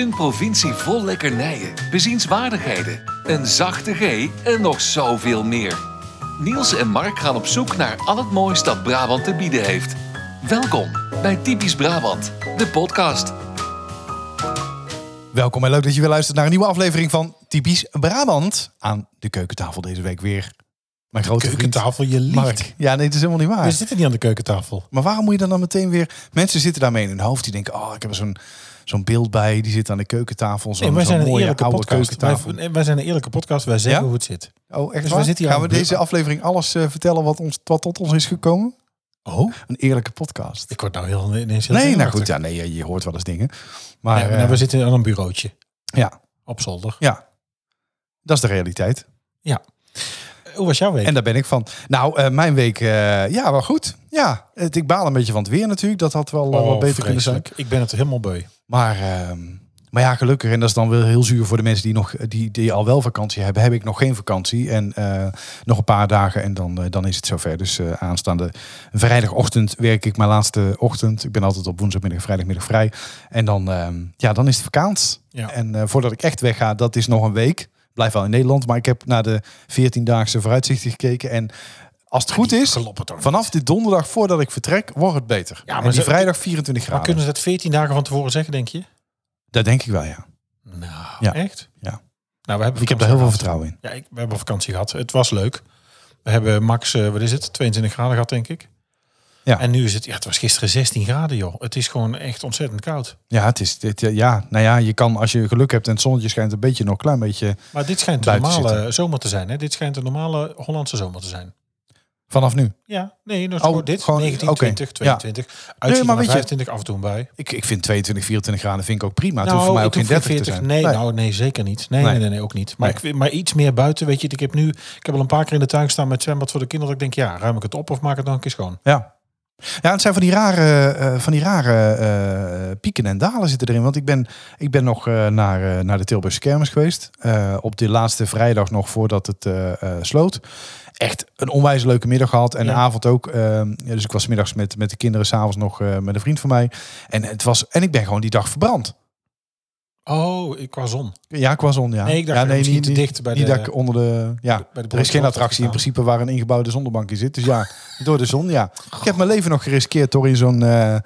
Een provincie vol lekkernijen, bezienswaardigheden, een zachte G en nog zoveel meer. Niels en Mark gaan op zoek naar al het moois dat Brabant te bieden heeft. Welkom bij Typisch Brabant, de podcast. Welkom en leuk dat je weer luistert naar een nieuwe aflevering van Typisch Brabant. Aan de keukentafel deze week weer. Mijn grote keukentafel, je vriend liegt. Mark. Ja, nee, het is helemaal niet waar. We zitten niet aan de keukentafel. Maar waarom moet je dan, dan meteen weer... Mensen zitten daarmee in hun hoofd. Die denken, oh, ik heb er zo'n zo'n beeld bij. Die zit aan de keukentafel. Zo'n Nee, wij zijn een mooie eerlijke podcast. Wij, zijn een eerlijke podcast. Wij zeggen Ja? hoe het zit. Oh, echt Dus waar? we zitten hier Gaan we deze aflevering alles eh, vertellen wat, ons, wat tot ons is gekomen? Oh? Een eerlijke podcast. Ik word nou heel ineens heel Nee, nou goed. Ja, nee, je- je hoort wel eens dingen. Maar Nee, maar eh, we zitten aan een bureautje. ja, Op zolder. ja, dat is de realiteit. Hoe was jouw week? En daar ben ik van. Nou, eh, mijn week, eh, ja, wel goed. Ja, het, ik baal een beetje van het weer natuurlijk. Dat had wel eh, Oh, wat beter kunnen zijn. vreselijk. Ik ben het helemaal beu. Maar, ehm, maar ja, gelukkig. En dat is dan wel heel zuur voor de mensen die, nog, die, die al wel vakantie hebben. Heb ik nog geen vakantie. En eh, nog een paar dagen en dan, eh, dan is het zover. Dus eh, aanstaande vrijdagochtend werk ik mijn laatste ochtend. Ik ben altijd op woensdagmiddag, vrijdagmiddag vrij. En dan, ehm, ja, dan is het vakantie. Ja. En voordat ik echt wegga, dat is nog een week. Ik Blijf wel in Nederland, maar ik heb naar de 14-daagse vooruitzichten gekeken. En als het goed is, vanaf die donderdag voordat ik vertrek, wordt het beter. Ja, maar maar die vrijdag 24 Maar graden. kunnen ze dat 14 dagen van tevoren zeggen, denk je? Dat denk ik wel, ja. Nou, Ja. echt? Ja. Nou, we hebben Ik heb daar heel veel vertrouwen in. Ja, ik, we hebben vakantie gehad. Het was leuk. We hebben max, eh, wat is het, 22 graden gehad, denk ik. Ja. En nu is het, ja, het was gisteren 16 graden, joh. Het is gewoon echt ontzettend koud. Ja, het is dit. Ja, nou ja, je kan als je geluk hebt en het zonnetje schijnt een beetje nog een klein beetje Maar dit schijnt de Buiten normale zitten. zomer te zijn, hè? Dit schijnt de normale Hollandse zomer te zijn. Vanaf nu. Ja, nee, Oh, gewoon dit. gewoon- 19, oké, 20, ja. 22. Nee, Uitzien maar naar weet je- 25 af en toe bij. Ik, ik vind 22, 24 graden vind ik ook prima. Het nou, voor mij ook ik geen hoef 30 te zijn. Nee, nou nee, zeker niet. Nee, nee, Nee. nee, nee, ook niet. Maar, Nee. ik, vind- maar iets meer buiten, weet je. Ik heb nu, ik heb al een paar keer in de tuin gestaan met zwembad voor de kinderen. Dat ik denk, ja, ruim ik het op of maak het nog een keer schoon? Ja. Ja, het zijn van die rare, eh, van die rare eh, pieken en dalen zitten erin. Want ik ben, ik ben nog eh, naar, naar de Tilburgse kermis geweest. Op de laatste vrijdag nog voordat het sloot. Echt een onwijs leuke middag gehad. En Ja. de avond ook. eh, ja, dus ik was middags met, met de kinderen. S'avonds nog eh, met een vriend van mij. En, het was, en ik ben gewoon die dag verbrand. Oh, ik qua zon. Ja, qua zon, ja. Nee, ik dacht ja, misschien te dicht bij niet de- dat ik onder de... Ja, bij de er is geen attractie in principe waar een ingebouwde zonnebank in zit. Dus ja, door de zon, ja. Ik heb mijn leven nog geriskeerd door in zo'n... eh, eh,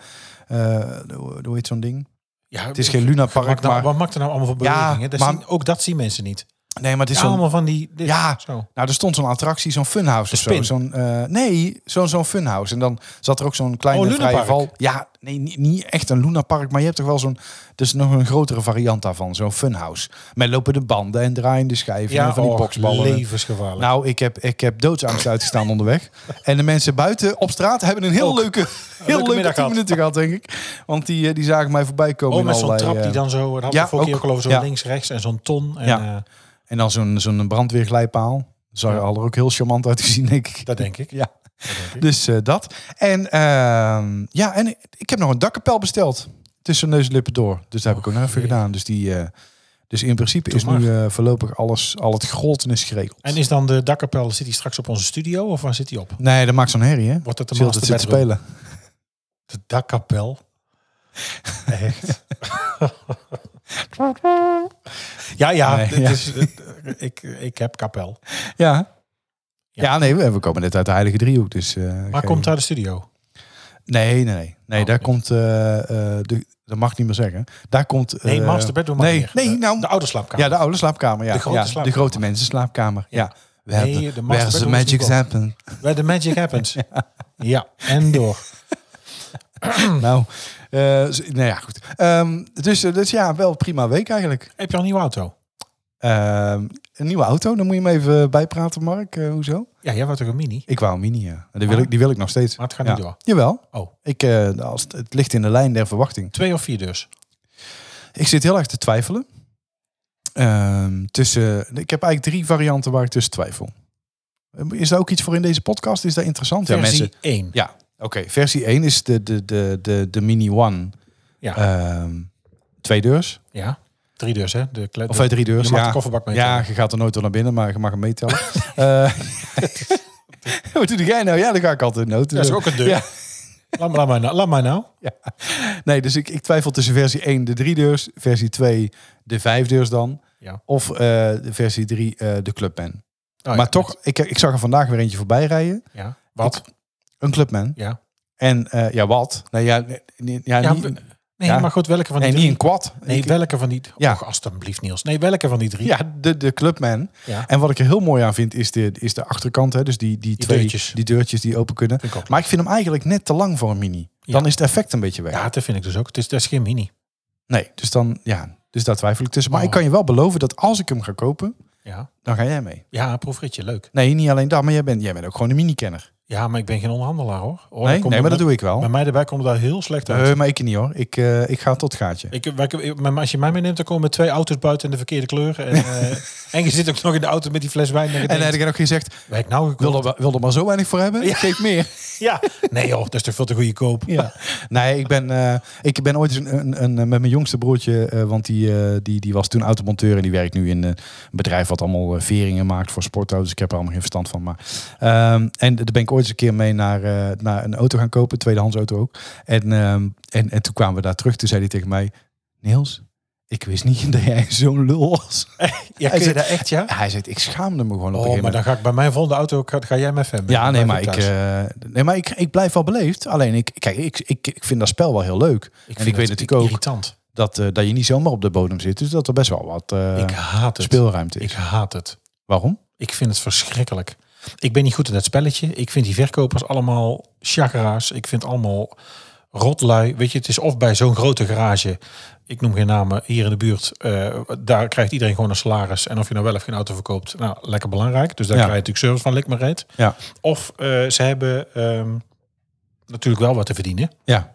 hoe heet zo'n ding? Ja, Het is geen Luna Park, nou, maar... wat maakt er nou allemaal voor Ja, bewegingen? Dat maar- zien- ook dat zien mensen niet. Nee, maar het is Ja, allemaal van die... Dit, Ja. Zo. Nou, er stond zo'n attractie, zo'n funhouse of zo. Zo'n, eh, nee, zo'n zo'n funhouse. En dan zat er ook zo'n kleine Oh, vrije val. Ja, nee, niet, niet echt een Luna Park, maar je hebt toch wel zo'n... Dus nog een grotere variant daarvan, zo'n funhouse. Met lopende banden en draaiende schijven Ja, en van die oh, boksballen. levensgevaarlijk. Nou, ik heb, ik heb doodsangst uitgestaan onderweg. En de mensen buiten op straat hebben een heel Ook. leuke, heel leuke leuke middag 10 gehad. minuten gehad, denk ik. Want die, eh, die zagen mij voorbij komen. oh, met zo'n allerlei, trap die eh, dan zo... Dat had ja, ook. ook al over zo Ja. links, rechts en zo'n ton. En, Ja. En dan zo'n zo'n brandweerglijpaal. Er Ja. al er ook heel charmant uit te zien, denk ik. dat denk ik. Ja. Dat denk ik. Dus eh, dat. En ehm, ja, en ik- heb nog een dakkapel besteld. Tussen neus en lippen door. Dus dat heb ik ook nog even gedaan. Dus, die, eh, dus in principe is nu eh, voorlopig alles, al het groten is geregeld. En is dan de dakkapel, zit hij straks op onze studio of waar zit hij op? Nee, dat maakt zo'n herrie, hè? Wordt het de het master bedroom? spelen. De dakkapel? Echt? ja, ja, Nee, dit ja. Is, het- ik, ik heb kapel. Ja. Ja. Ja, nee, we, komen net uit de Heilige Driehoek. Dus, eh, Maar geen- komt daar de studio? Nee, nee, nee. nee Oh, daar komt... eh, eh, de, dat mag ik niet meer zeggen. Daar komt... Nee, eh, master bedroom nee, nee, nou... De oude slaapkamer. ja, de oude slaapkamer. Ja. De grote ja, slaapkamer. De grote mensenslaapkamer. Ja. We Nee, hebben, de master where's the magic niet op. happen? Where the magic happens. ja. en door. nou, eh, nou ja, goed. Ehm, dus, eh, dus ja, wel prima week eigenlijk. Heb je al een nieuwe auto? Ehm, een nieuwe auto, dan moet je me even bijpraten, Mark. Eh, hoezo? Ja, jij wou toch een mini? Ik wou een mini, ja. Die wil, Maar- ik, die wil ik nog steeds. Maar het gaat Ja. niet door. Jawel. Oh, Ik, eh, als het, het ligt in de lijn der verwachting. twee of vier dus. Ik zit heel erg te twijfelen. Ehm, tussen, ik heb eigenlijk drie varianten waar ik tussen twijfel. Is daar ook iets voor in deze podcast? Is dat interessant? ja, Versie mensen. 1. Ja, oké. Versie 1 is de, de, de, de, de Mini One. Ja. Ehm, twee deurs. ja. Drie dus, hè? De, Of de- eh, drie deurs. je mag ja. de kofferbak mee. ja, je gaat er nooit door naar binnen, maar je mag hem meetellen. Eh, Wat doe jij nou? Ja, dan ga ik altijd noten. Dat is ook een deur. Ja. Laat, maar- laat, mij nou, laat mij nou. Nee, dus ik, ik twijfel tussen versie 1 de drie deurs, versie 2 de vijf deurs dan. Ja. Of eh, de versie 3 eh, de Clubman. Oh, ja, maar toch, ik, ik zag er vandaag weer eentje voorbij rijden. Ja. Wat? Een Clubman. Ja. En eh, ja, wat? Nee, ja, nee, nee, ja, Ja, niet, we- Nee, ja. maar goed, welke van die nee, drie? niet een quad. Nee, Ik- welke van die... Ja. Ja. alstublieft Niels. Nee, welke van die drie? Ja, de, de Clubman. Ja. En wat ik er heel mooi aan vind, is de, is de achterkant. Hè? Dus die, die, twee deurtjes. die deurtjes die open kunnen. Ik. Maar ik vind hem eigenlijk net te lang voor een mini. Dan is het effect een beetje weg. Ja, dat vind ik dus ook. Het is, dat is geen mini. Nee, dus dan, ja, dus daar twijfel ik tussen. Maar Oh. ik kan je wel beloven dat als ik hem ga kopen, Ja, dan ga jij mee. ja proefritje, leuk. Nee, niet alleen dat, maar jij bent, jij bent ook gewoon een mini-kenner. Ja, maar ik ben geen onderhandelaar hoor. oh, nee, nee, maar dat doe ik wel. Bij mij erbij komt daar heel slecht uit. Maar ik niet hoor. Ik, eh, ik ga tot gaatje. Ik, ik- maar als je mij meeneemt, dan komen twee auto's buiten in de verkeerde kleur. En, eh, en je zit ook nog in de auto met die fles wijn. En, denkt, heb ik nog gezegd, Wijk nou wil er, wil er maar zo weinig voor hebben? Ja. Geef meer. Ja. Nee joh, dat is toch veel te goede koop. Ja. Nee, ik ben, eh, ik ben ooit eens een, een, een, met mijn jongste broertje, want die, die, die was toen automonteur en die werkt nu in een bedrijf wat allemaal veringen maakt voor sportauto's. Ik heb er allemaal geen verstand van. Maar, ehm, en daar ben ik ooit eens een keer mee naar, eh, naar een auto gaan kopen, tweedehands auto ook. En, ehm, en, en toen kwamen we daar terug. Toen zei hij tegen mij, Niels, ik wist niet dat jij zo'n lul was. Ja, Hij zegt- dat echt ja? Hij zei, ik schaamde me gewoon op een Oh, maar moment. dan ga ik bij mijn volgende auto, ga, ga jij met hem. Ja, nee, maar, ik, eh, nee, maar ik, ik blijf wel beleefd. Alleen, ik, kijk, ik, ik, ik vind dat spel wel heel leuk. ik en ik vind weet het natuurlijk ook irritant. dat, eh, dat je niet zomaar op de bodem zit. Dus dat er best wel wat ik haat het. speelruimte Ik is. haat het. Waarom? Ik vind het verschrikkelijk. Ik ben niet goed in dat spelletje. Ik vind die verkopers allemaal chakera's. Ik vind allemaal rotlui. Weet je, het is of bij zo'n grote garage, ik noem geen namen, hier in de buurt, eh, daar krijgt iedereen gewoon een salaris. En of je nou wel of geen auto verkoopt, nou, lekker belangrijk. Dus daar Ja. krijg je natuurlijk service van, lik maar reet. Ja. Of eh, ze hebben ehm, natuurlijk wel wat te verdienen Ja.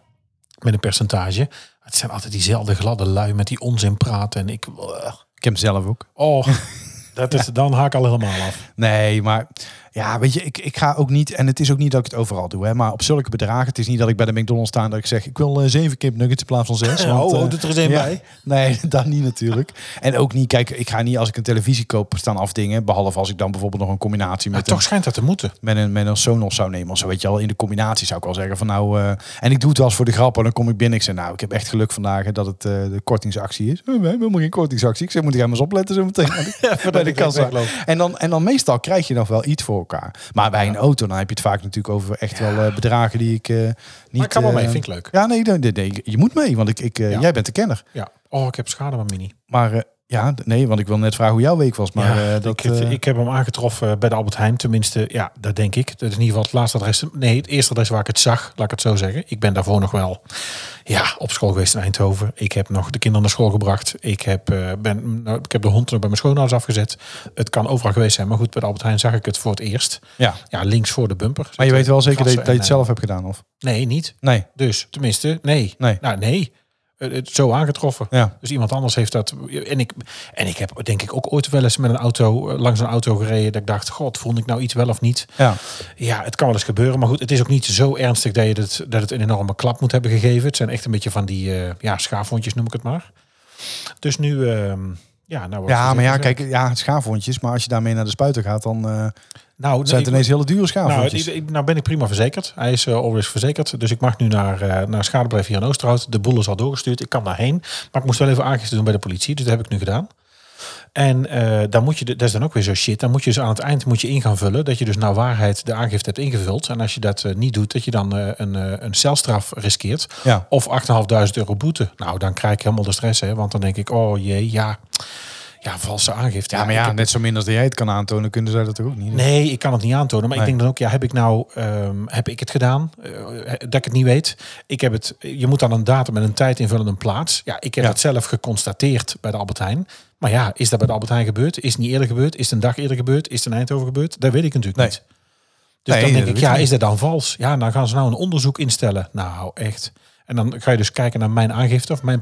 met een percentage. Het zijn altijd diezelfde gladde lui met die onzin praten. En ik, Ik heb hem zelf ook. oh, dat is, dan haak ik al helemaal af. Nee, maar ja, weet je, ik, ik ga ook niet, en het is ook niet dat ik het overal doe, hè, maar op zulke bedragen, het is niet dat ik bij de McDonald's sta en dat ik zeg, ik wil eh, zeven kip nuggets in plaats van zes. Ja, want, oh, doet er eens een ja. bij. Nee, dat niet natuurlijk. En ook niet, kijk, ik ga niet als ik een televisie koop staan afdingen, behalve als ik dan bijvoorbeeld nog een combinatie Maar met, toch een, schijnt dat te moeten. met, een, met een Sonos zou nemen. Of zo, weet je al, in de combinatie zou ik wel zeggen van nou, eh, en ik doe het wel eens voor de grap, en dan kom ik binnen, ik zeg nou, ik heb echt geluk vandaag hè, dat het de kortingsactie is. Eh, we hebben helemaal geen kortingsactie. Ik zeg, moet ik maar eens opletten zo meteen. bij de kassa. En dan, en dan meestal krijg je nog wel iets voor elkaar. Maar bij een auto, dan heb je het vaak natuurlijk over echt wel eh, bedragen die ik eh, niet... Maar ik kan wel mee, eh, vind ik leuk. Ja, nee, nee, nee, je moet mee, want ik, ik, eh, jij bent de kenner. Ja. Oh, ik heb schade van Mini. Maar eh, ja, nee, want ik wil net vragen hoe jouw week was. Maar ja, eh, dat, ik, eh, ik heb hem aangetroffen bij de Albert Heijn. Tenminste, ja, dat denk ik. Dat is in ieder geval het laatste adres. Nee, het eerste adres waar ik het zag, laat ik het zo zeggen. Ik ben daarvoor nog wel ja, op school geweest in Eindhoven. Ik heb nog de kinderen naar school gebracht. Ik heb, eh, ben, nou, ik heb de hond nog bij mijn schoonouders afgezet. Het kan overal geweest zijn. Maar goed, bij de Albert Heijn zag ik het voor het eerst. ja. Ja, links voor de bumper. Maar je weet wel zeker dat je, het zelf hebt gedaan, of? eh, Nee, niet. Nee, Dus, tenminste, nee. nee. Nou, nee. Het, het zo aangetroffen. Ja. Dus iemand anders heeft dat. En ik, en ik heb denk ik ook ooit wel eens met een auto eh, langs een auto gereden. Dat ik dacht, god, vond ik nou iets wel of niet? Ja. Ja, het kan wel eens gebeuren. Maar goed, het is ook niet zo ernstig dat, je het, dat het een enorme klap moet hebben gegeven. Het zijn echt een beetje van die eh ja, schaafwondjes, noem ik het maar. Dus nu, ehm, ja, nou. ja, maar ja, kijk, ja, schaafwondjes. Maar als je daarmee naar de spuiter gaat, dan eh, nou, zijn het ineens hele dure nou, schaafwondjes. ik- nou ben ik prima verzekerd. Hij is uh, always verzekerd. Dus ik mag nu naar, eh naar schadebreef hier in Oosterhout. De boel is al doorgestuurd. Ik kan daarheen. Maar ik moest wel even aangifte doen bij de politie. Dus dat heb ik nu gedaan. En eh dan moet je, dat is dan ook weer zo shit. Dan moet je dus aan het eind moet je in gaan vullen. Dat je dus naar waarheid de aangifte hebt ingevuld. En als je dat eh, niet doet, dat je dan eh, een, een celstraf riskeert. ja. Of 8.500 euro boete. Nou, dan krijg ik helemaal de stress. Hè? Want dan denk ik, oh jee, ja. Ja, valse aangifte. ja, maar ja, heb- net zo min als dat jij het kan aantonen, kunnen zij dat toch ook niet? Nee, ik kan het niet aantonen. Maar Nee. ik denk dan ook, ja, heb ik nou, ehm, heb ik het gedaan? Eh, dat ik het niet weet. Ik heb het, je moet dan een datum en een tijd invullen en een plaats. Ja, ik heb Ja. het zelf geconstateerd bij de Albert Heijn. Maar ja, is dat bij de Albert Heijn gebeurd? Is het niet eerder gebeurd? Is het een dag eerder gebeurd? Is het in Eindhoven gebeurd? Dat weet ik natuurlijk Nee. niet. Dus Nee, dan denk dat ik, ja, is dat dan vals? Ja, dan gaan ze nou een onderzoek instellen. Nou, echt. En dan ga je dus kijken naar mijn aangifte of mijn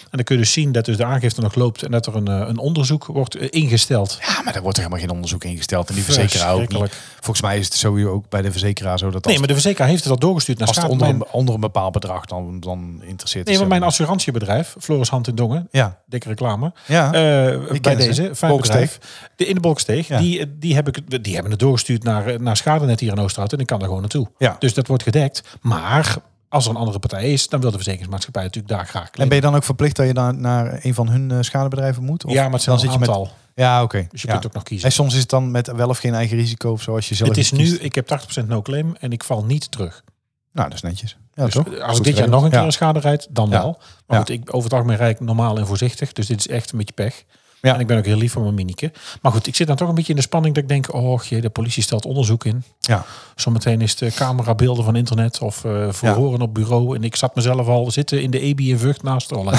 politie.nl. dan kun je dus zien dat dus de aangifte nog loopt en dat er een, eh, een onderzoek wordt eh, ingesteld. Ja, maar er wordt er helemaal geen onderzoek ingesteld. En die verzekeraar ook niet. Volgens mij is het sowieso ook bij de verzekeraar zo dat als, Nee, maar de verzekeraar heeft het al doorgestuurd naar als schade. onder, Mijn, onder een bepaald bedrag dan, dan interesseert nee, maar mijn assurantiebedrijf, Floris Hand in Dongen, Ja, dikke reclame. ja. Eh, bij deze, fijn Bolkesteeg. bedrijf. De, in de Bolksteeg. Ja. Die, die, heb ik, die hebben het doorgestuurd naar, naar Schadenet hier in Oosterhout. En ik kan daar gewoon naartoe. Ja. Dus dat wordt gedekt. Maar als er een andere partij is, dan wil de verzekeringsmaatschappij natuurlijk daar graag en claimen. ben je dan ook verplicht dat je naar, naar een van hun eh, schadebedrijven moet? Of Ja, maar het zijn dan zit je met. aantal. Ja, oké. Dus je Ja. kunt ook nog kiezen. En soms is het dan met wel of geen eigen risico of zo als je zelf Het is nu, ik heb 80% no claim en ik val niet terug. Nou, dat is netjes. Ja, Dus toch? als Goed ik dit jaar nog een keer Ja. een schade rijd, dan wel. Maar goed, ik, over het algemeen rijd ik normaal en voorzichtig. Dus dit is echt een beetje pech. Ja. En ik ben ook heel lief voor mijn minieke. Maar goed, ik zit dan toch een beetje in de spanning dat ik denk... oh jee, de politie stelt onderzoek in. Ja. Zometeen is het camerabeelden van internet of eh verhoren op bureau. En ik zat mezelf al zitten in de EBI in Vught naast de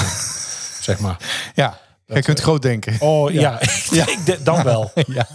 zeg maar. Ja, jij kunt groot denken. Oh ja, Ja. dan wel. Ja.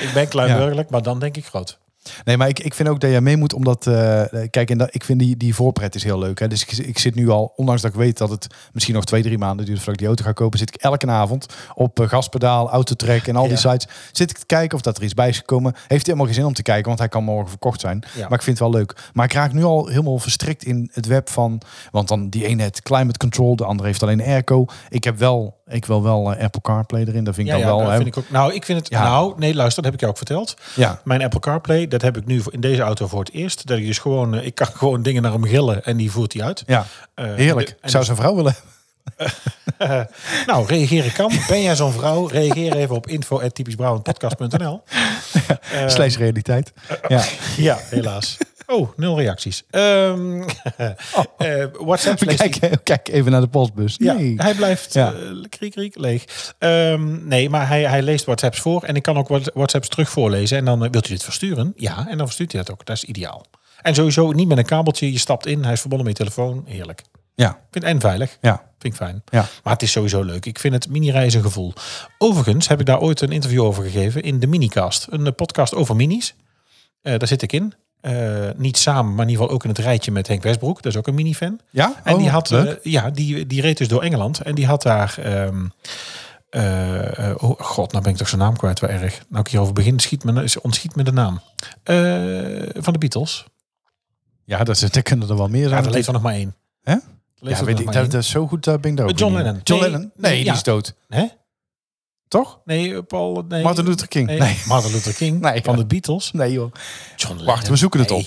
ik ben kleinburgerlijk, maar dan denk ik groot. Nee, maar ik, ik vind ook dat jij mee moet, omdat... eh, kijk, en dat, ik vind die, die voorpret is heel leuk. Hè? Dus ik, ik zit nu al, ondanks dat ik weet dat het misschien nog twee, drie maanden duurt voordat ik die auto ga kopen, zit ik elke avond op eh, gaspedaal, autotrek en al die Ja. sites. Zit ik te kijken of dat er iets bij is gekomen. Heeft helemaal geen zin om te kijken, want hij kan morgen verkocht zijn. Ja. Maar ik vind het wel leuk. Maar ik raak nu al helemaal verstrikt in het web van... Want dan die ene heeft climate control, de andere heeft alleen airco. Ik heb wel, ik wil wel eh, Apple CarPlay erin. Dat vind ik Ja, dan ja, wel... dat vind ik ook. Nou, ik vind het. Ja. Nou, nee, luister, dat heb ik jou ook verteld. Ja, Mijn Apple CarPlay, dat heb ik nu in deze auto voor het eerst. Dat ik dus gewoon, eh, ik kan gewoon dingen naar hem gillen en die voert hij uit. ja. Eh, heerlijk. en Ik zou zo'n vrouw willen. Nou, reageren kan. Ben jij zo'n vrouw? Reageer even op info@typischbrouwendpodcast.nl. Uh, Slechts realiteit. Ja. Ja, helaas. Oh, nul reacties. Ehm eh, WhatsApp Kijk, kijk even naar de postbus. Ja, hij blijft Ja. eh, kriek, kriek, leeg. Ehm, nee, maar hij, hij leest WhatsApps voor en ik kan ook Whats- WhatsApps terug voorlezen. En dan eh, wilt u dit versturen? Ja, en dan verstuurt hij dat ook. Dat is ideaal. En sowieso niet met een kabeltje. Je stapt in, hij is verbonden met je telefoon. Heerlijk. Ja, vind en veilig. ja, Vind ik fijn. ja. Maar het is sowieso leuk. Ik vind het mini-reizen een gevoel. Overigens heb ik daar ooit een interview over gegeven in de Minicast. Een podcast over minis. Daar zit ik in. Eh, niet samen, maar in ieder geval ook in het rijtje met Henk Westbroek. Dat is ook een mini-fan. Ja? En Oh, die had, leuk. eh, ja, die, die reed dus door Engeland. En die had daar, ehm, eh, oh god, nou ben ik toch zijn naam kwijt, wel erg. Nou ik hierover begin, schiet me, ontschiet me de naam. Van de Beatles. ja, dat, is, dat kunnen er wel meer Ja, zijn. er leeft er nog maar één. Hè? Leeft ja, er weet nog ik, maar dat, één. dat is zo goed, daar ben ik daar ook John. Lennon. John Nee, Lennon? Nee, nee, die ja. is dood. Hè? Toch? Nee, Paul, nee. Martin Luther King. Nee, Nee. Martin Luther King Nee, van ja. de Beatles. Nee joh. John Lennon. Wacht, we zoeken het op.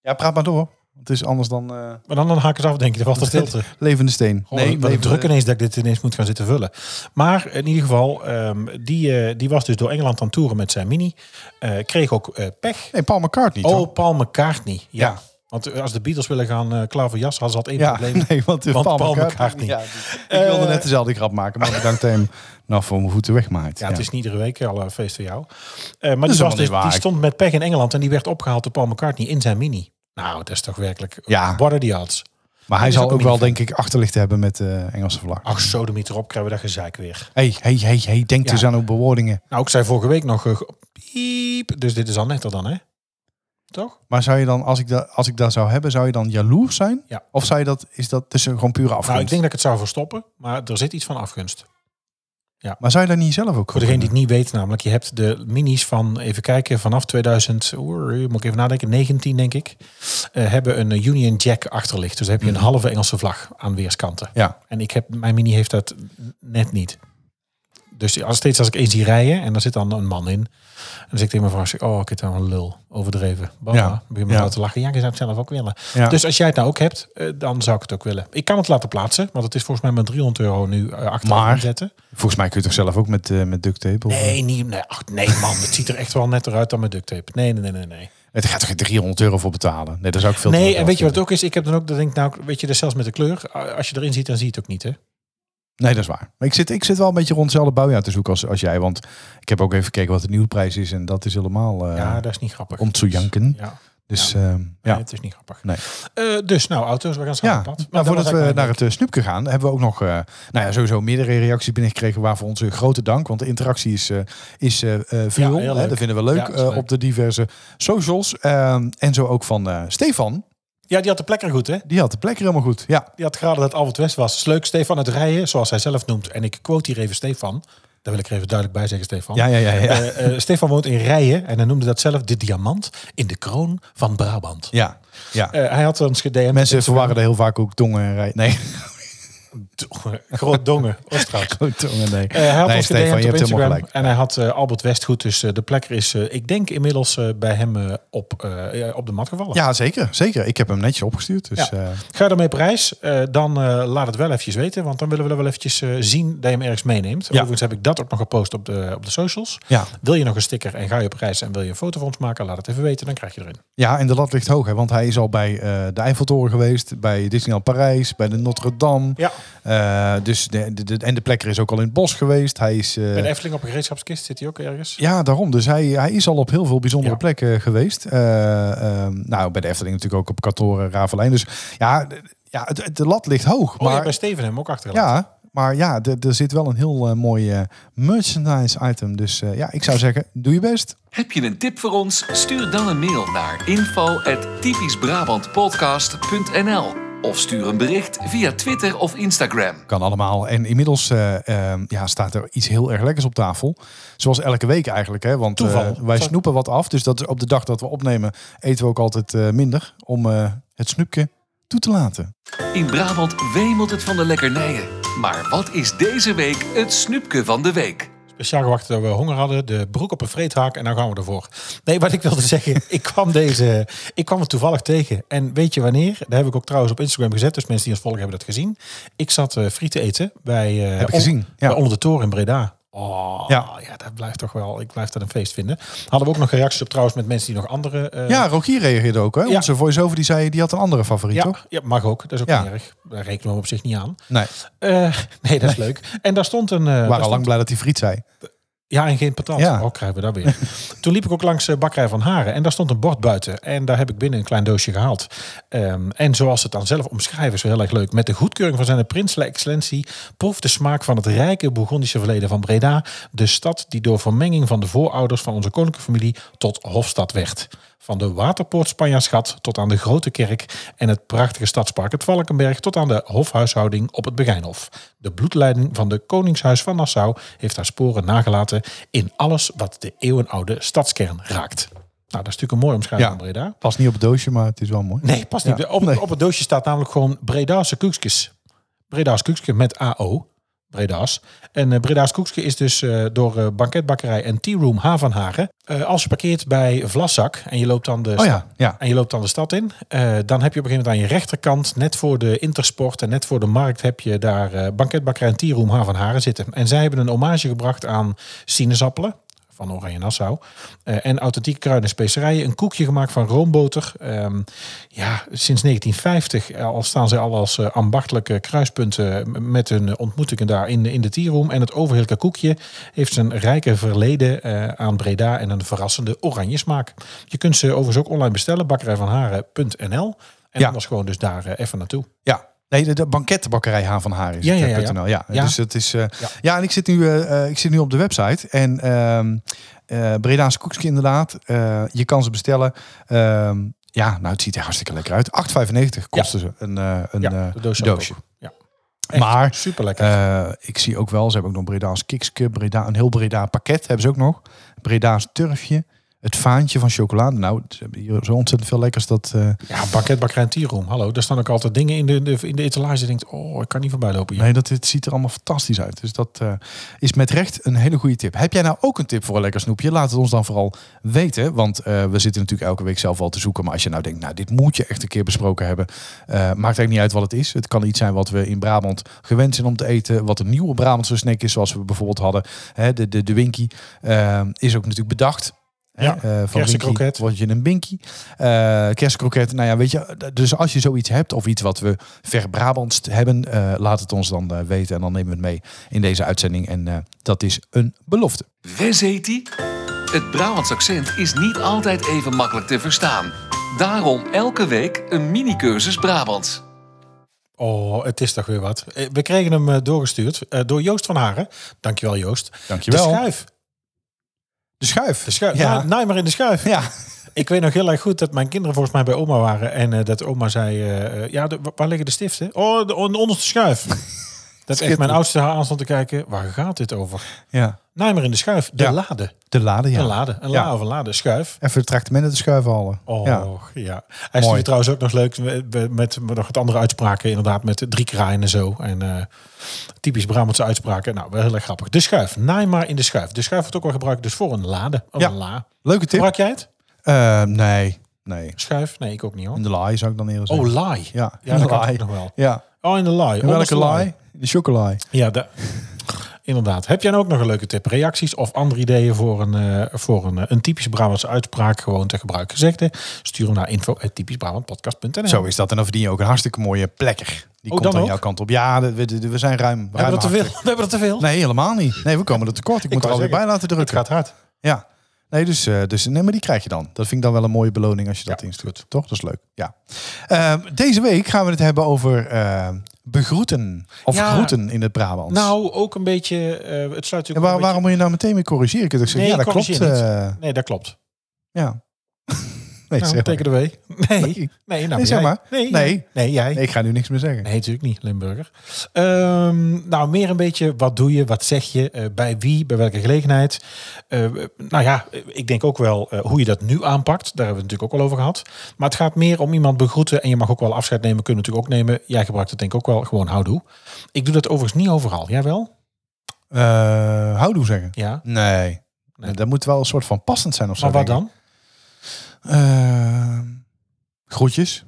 Ja, praat maar door. Het is anders dan eh, Maar dan, dan haak ik het af, denk. Er valt er stilte. levende steen. Nee, wat druk ineens dat ik dit ineens moet gaan zitten vullen. Maar in ieder geval, ehm, die, eh, die was dus door Engeland aan toeren met zijn mini. Eh, kreeg ook pech. Nee, Paul McCartney toch? Oh, Paul McCartney. Ja. Ja. Want eh, als de Beatles willen gaan eh klaar voor jas, hadden ze altijd één Ja, probleem. nee, want, Want Paul, Paul McCartney. Ja, die- ik wilde Eh, net dezelfde grap maken, maar bedankt dat hem nou voor mijn voeten wegmaakt. Ja, het is niet iedere week al een feest voor jou. Eh, maar die, was dus, die stond met pech in Engeland en die werd opgehaald door Paul McCartney in zijn mini. Nou, dat is toch werkelijk... Ja. What the odds? Maar hij zal ook wel, denk ik, achterlicht hebben met de Engelse vlag. Ach, sodemiet erop, krijgen we dat gezeik weer. Hey, hey, hey, hey, denk Ja. eens aan uw bewoordingen. Nou, ik zei vorige week nog... eh, piep, dus dit is al netter dan, hè? Toch? Maar zou je dan, als ik, dat, als ik dat zou hebben, zou je dan jaloers zijn? Ja. Of zou je dat, is dat tussen gewoon pure afgunst? Nou, ik denk dat ik het zou verstoppen, maar er zit iets van afgunst. Maar zou je dat niet zelf ook Voor degene die het niet weet, namelijk, je hebt de minis van, even kijken, vanaf 2000, oeh, moet ik even nadenken, 19 denk ik, eh, hebben een Union Jack achterlicht. Dus dan heb je een Mhm. halve Engelse vlag aan weerskanten. Ja, En ik heb, mijn mini heeft dat net niet. Dus als, steeds als ik eens zie rijden en daar zit dan een man in. Dan zeg ik tegen mijn vrouw, oh, ik heb nou een lul, overdreven. Baba, Ja. begin me Ja. te lachen. Ja, je zou het zelf ook willen. ja. Dus als jij het nou ook hebt, eh, dan zou ik het ook willen. Ik kan het laten plaatsen, want het is volgens mij met 300 euro nu uh, achter Maar- zetten. volgens mij kun je toch zelf ook met, eh, met duct tape? Of, Nee, niet, nee, ach, nee man, het ziet er echt wel netter uit dan met duct tape. Nee, nee, nee, nee. nee. Het gaat toch geen 300 euro voor betalen? Nee, dat zou ik veel Nee, en weet je wat het ook is? Ik heb dan ook, dat denk ik nou, weet je, dat zelfs met de kleur, als je erin ziet, dan zie je het ook niet, hè? Nee, dat is waar. Maar ik zit, ik zit wel een beetje rond hetzelfde bouwjaar te zoeken als, als jij. Want ik heb ook even gekeken wat de nieuwprijs is. En dat is helemaal eh ja, dat is niet grappig. om te janken. Ja, Dus Ja. ja. nee, ja. het is niet grappig. Nee. Eh, dus, nou, auto's, we gaan samen Ja, op pad. Maar nou, dat voordat we naar het uh, snoepje gaan, hebben we ook nog, eh, nou ja, sowieso meerdere reacties binnengekregen. Waarvoor onze grote dank, want de interactie is, eh is eh, eh, veel. leuk. dat vinden we leuk, Ja, eh, leuk. op de diverse socials. Ehm, en zo ook van eh, Stefan. Ja, die had de plek er goed, hè? Die had de plek er helemaal goed. Ja, Die had geraden dat Albert West was. Is leuk, Stefan het rijden, zoals hij zelf noemt. En ik quote hier even Stefan. Daar wil ik er even duidelijk bij zeggen, Stefan. ja, ja, ja. ja. Eh, eh, Stefan woont in Rijen en hij noemde dat zelf de diamant in de kroon van Brabant. ja, ja. Eh, hij had ons gedm. Mensen verwarren er heel vaak ook tongen en rij. Nee, Groot dongen, Oostraat. tongen, nee. Eh, hij had nee, ons Stefan, je op Instagram gelijk. en hij had eh, Albert West goed. Dus eh, de plek is, ik denk, inmiddels bij hem op, ja, op de mat gevallen. Ja, zeker, zeker. Ik heb hem netjes opgestuurd. Dus Ja. Ga je daarmee op reis, dan laat het wel eventjes weten. Want dan willen we wel eventjes zien dat je hem ergens meeneemt. Overigens heb ik dat ook nog gepost op de, op de socials. ja. Wil je nog een sticker en ga je op reis en wil je een foto van ons maken? Laat het even weten, dan krijg je erin. ja, en de lat ligt hoog. Hè, want hij is al bij de Eiffeltoren geweest. Bij Disneyland Parijs. Bij de Notre Dame. Ja, Eh, dus de, de, de- en de plekker is ook al in het bos geweest. Hij is... eh, bij de Efteling op een gereedschapskist zit hij ook ergens. Ja, daarom. Dus hij, hij is al op heel veel bijzondere Ja. plekken geweest. Eh, ehm, nou, bij de Efteling natuurlijk ook op Katoren, Ravelijn. Dus ja, ja het, het- de lat ligt hoog. Oh, maar bij Steven hem ook achtergelaten. ja, maar ja, er zit wel een heel mooi merchandise item. Dus eh, ja, ik zou zeggen, doe je best. Heb je een tip voor ons? Stuur dan een mail naar info@typischbrabantpodcast.nl of stuur een bericht via Twitter of Instagram. Kan allemaal. En inmiddels eh, ehm, ja, staat er iets heel erg lekkers op tafel. Zoals elke week eigenlijk. Hè? Want eh, wij snoepen wat af. Dus dat is op de dag dat we opnemen eten we ook altijd eh, minder. Om eh, het snoepje toe te laten. In Brabant wemelt het van de lekkernijen. Maar wat is deze week het snoepje van de week? Speciaal gewacht dat we honger hadden, de broek op een vreethaak en dan gaan we ervoor. Nee, wat ik wilde zeggen, ik kwam deze, ik kwam het toevallig tegen. En weet je wanneer? Daar heb ik ook trouwens op Instagram gezet, dus mensen die ons volgen hebben dat gezien. Ik zat eh frieten eten bij, eh, Heb ik gezien, ja. bij Onder de Toren in Breda. Oh, ja. Ja. dat blijft toch wel, ik blijf dat een feest vinden. Hadden we ook nog reacties op trouwens met mensen die nog andere... eh, Ja, Rogier reageerde ook. Hè? Ja. Onze voice-over die zei, die had een andere favoriet, ja, toch? ja, mag ook. Dat is ook Ja. niet erg. Daar rekenen we op zich niet aan. Nee, Eh, nee, dat is leuk. En daar stond een... eh, we waren al stond- lang blij dat hij friet zei. Ja, en geen patat. Ja. Oh, krijgen we dat weer. Toen liep ik ook langs eh, Bakkerij van Haren en daar stond een bord buiten. En daar heb ik binnen een klein doosje gehaald. Ehm, en zoals het dan zelf omschrijven, is wel heel erg leuk. Met de goedkeuring van zijn prinselijke excellentie proef de smaak van het rijke Bourgondische verleden van Breda. De stad die door vermenging van de voorouders van onze koninklijke familie tot hofstad werd. Van de Waterpoort Spanjaarschat tot aan de Grote Kerk en het prachtige stadspark het Valkenberg tot aan de hofhuishouding op het Begijnhof. De bloedleiding van de Koningshuis van Nassau heeft haar sporen nagelaten in alles wat de eeuwenoude stadskern raakt. Nou, dat is natuurlijk een mooie omschrijving Ja. van Breda. Past niet op het doosje, maar het is wel mooi. Nee, past niet. Ja, Op, op het doosje staat namelijk gewoon Bredaanse koekjes. Breda's koekje met AO. Breda's. En eh Breda's koekje is dus eh, door eh, banketbakkerij en Tea Room H van Hagen. Eh, als je parkeert bij Vlaszak en je loopt dan de, Oh ja, ja. en je loopt dan de stad in, dan heb je op een gegeven moment aan je rechterkant, net voor de Intersport en net voor de markt, heb je daar banketbakkerij en Tea Room H van Hagen zitten. En zij hebben een hommage gebracht aan sinaasappelen van Oranje Nassau. Eh, en authentieke kruiden en specerijen. Een koekje gemaakt van roomboter. Ehm, ja, sinds 1950 al staan ze al als eh, ambachtelijke kruispunten met hun ontmoetingen daar in, de- in de tierroom. En het overheerlijke koekje heeft zijn rijke verleden eh, aan Breda en een verrassende oranje smaak. Je kunt ze overigens ook online bestellen, bakkerijvanharen.nl. En Ja. anders gewoon dus daar eh, even naartoe. Ja. Nee, de, de banketbakkerij H van Haar is Ja, ja, ja, ja. Dus het is. eh, Ja. ja. en ik zit nu, eh, ik zit nu op de website en ehm eh Bredaanse koekje inderdaad. Je kan ze bestellen. Ehm, ja, nou, het ziet er hartstikke lekker uit. 8,95 kosten ze een, een doosje. doosje. Ja. Echt Maar super lekker. ik zie ook wel, ze hebben ook nog Bredaans kikske, Breda, een heel Breda pakket hebben ze ook nog. Bredaans turfje, het vaantje van chocolade. Nou, ze hebben hier zo ontzettend veel lekkers dat... eh, Ja, banketbakkerij en tierroom. Hallo, daar staan ook altijd dingen in de, de, in de etalage. Je denkt, oh, ik kan niet voorbij lopen hier. Nee, dat het ziet er allemaal fantastisch uit. Dus dat eh, is met recht een hele goede tip. Heb jij nou ook een tip voor een lekker snoepje? Laat het ons dan vooral weten. Want eh, we zitten natuurlijk elke week zelf al te zoeken. Maar als je nou denkt, nou dit moet je echt een keer besproken hebben. maakt eigenlijk niet uit wat het is. Het kan iets zijn wat we in Brabant gewend zijn om te eten. Wat een nieuwe Brabantse snack is, zoals we bijvoorbeeld hadden. Hè, de, de, de Winky is ook natuurlijk bedacht. Ja, eh, van kersenkroket. Word je een binky. Eh kersenkroket, nou ja, weet je. Dus als je zoiets hebt of iets wat we ver Brabants hebben, eh, laat het ons dan eh, weten. En dan nemen we het mee in deze uitzending. En eh, dat is een belofte. Wes heet die? Het Brabants accent is niet altijd even makkelijk te verstaan. Daarom elke week een mini-cursus Brabants. Oh, het is toch weer wat. We kregen hem doorgestuurd eh, door Joost van Haren. Dankjewel Joost. Dankjewel. De schuif. De schuif. De schuif. Ja. Naai maar in de schuif. Ja. Ik weet nog heel erg goed dat mijn kinderen volgens mij bij oma waren. En eh, dat oma zei, eh, eh, ja, de- waar liggen de stiften? Oh, de, onderste schuif. dat echt mijn oudste haar aan stond te kijken. Waar gaat dit over? Ja. Nijmer in de schuif. De Ja. lade. De lade, ja. Een lade. Een la of een lade. Schuif. Even de tractementen te schuiven halen. Oh, Ja. Hij stuurde trouwens ook nog leuk met, met, met nog wat andere uitspraken. Inderdaad, met drie kraaien en zo. En eh, typisch Brabantse uitspraken. Nou, wel heel erg grappig. De schuif. Maar in de schuif. De schuif wordt ook wel gebruikt dus voor een lade. Of Ja. een la. Leuke tip. Gebruik jij het? Eh, nee, nee. Schuif? Nee, ik ook niet hoor. In de laai zou ik dan eerder zeggen. Oh, laai. ja, Ja, in de laai. nog wel. Ja. Oh, in de laai. In welke laai? In de chocolai. Ja, de, inderdaad. Heb jij nou ook nog een leuke tip? Reacties of andere ideeën voor een, eh, voor een, eh, een typisch Brabantse uitspraak gewoon te gebruiken? Gezegde, stuur hem naar info.typischbrabantpodcast.nl Zo is dat. En dan verdien je ook een hartstikke mooie plekker. Die Oh, komt aan jouw kant op. Ja, we, we zijn ruim. We hebben er te veel. We hebben er te veel. Nee, helemaal niet. Nee, we komen er tekort. Ik, moet er alweer bij laten Het drukken. gaat hard. Ja. Nee, dus, eh, dus nee, maar die krijg je dan. Dat vind ik dan wel een mooie beloning als je dat Ja, instuurt. Toch? Dat is leuk. Ja. Ehm, deze week gaan we het hebben over ehm, begroeten. Of Ja. groeten in het Brabants. Nou, ook een beetje... eh, het sluit en natuurlijk waar- waarom moet je nou meteen mee corrigeren? Ik gezegd, Nee, ja, dat klopt. corrigeer niet. eh, Nee, dat klopt. ja. Nee, Nou, zeg maar. take it away. Nee, Nee. nee, nou, Nee, zeg jij. maar. Nee, Nee. jij. nee, jij. Ik ga nu niks meer zeggen. Nee, natuurlijk niet, Limburger. Ehm, nou, meer een beetje, wat doe je, wat zeg je, eh, bij wie, bij welke gelegenheid. Eh, nou ja, ik denk ook wel eh, hoe je dat nu aanpakt. Daar hebben we het natuurlijk ook al over gehad. Maar het gaat meer om iemand begroeten en je mag ook wel afscheid nemen, kunnen natuurlijk ook nemen. Jij gebruikt het denk ik ook wel gewoon houdoe. Ik doe dat overigens niet overal. Jij wel? Houdoe zeggen? Ja. Nee. Nee. Dat moet wel een soort van passend zijn of zo. Maar wat dan? Eh, groetjes.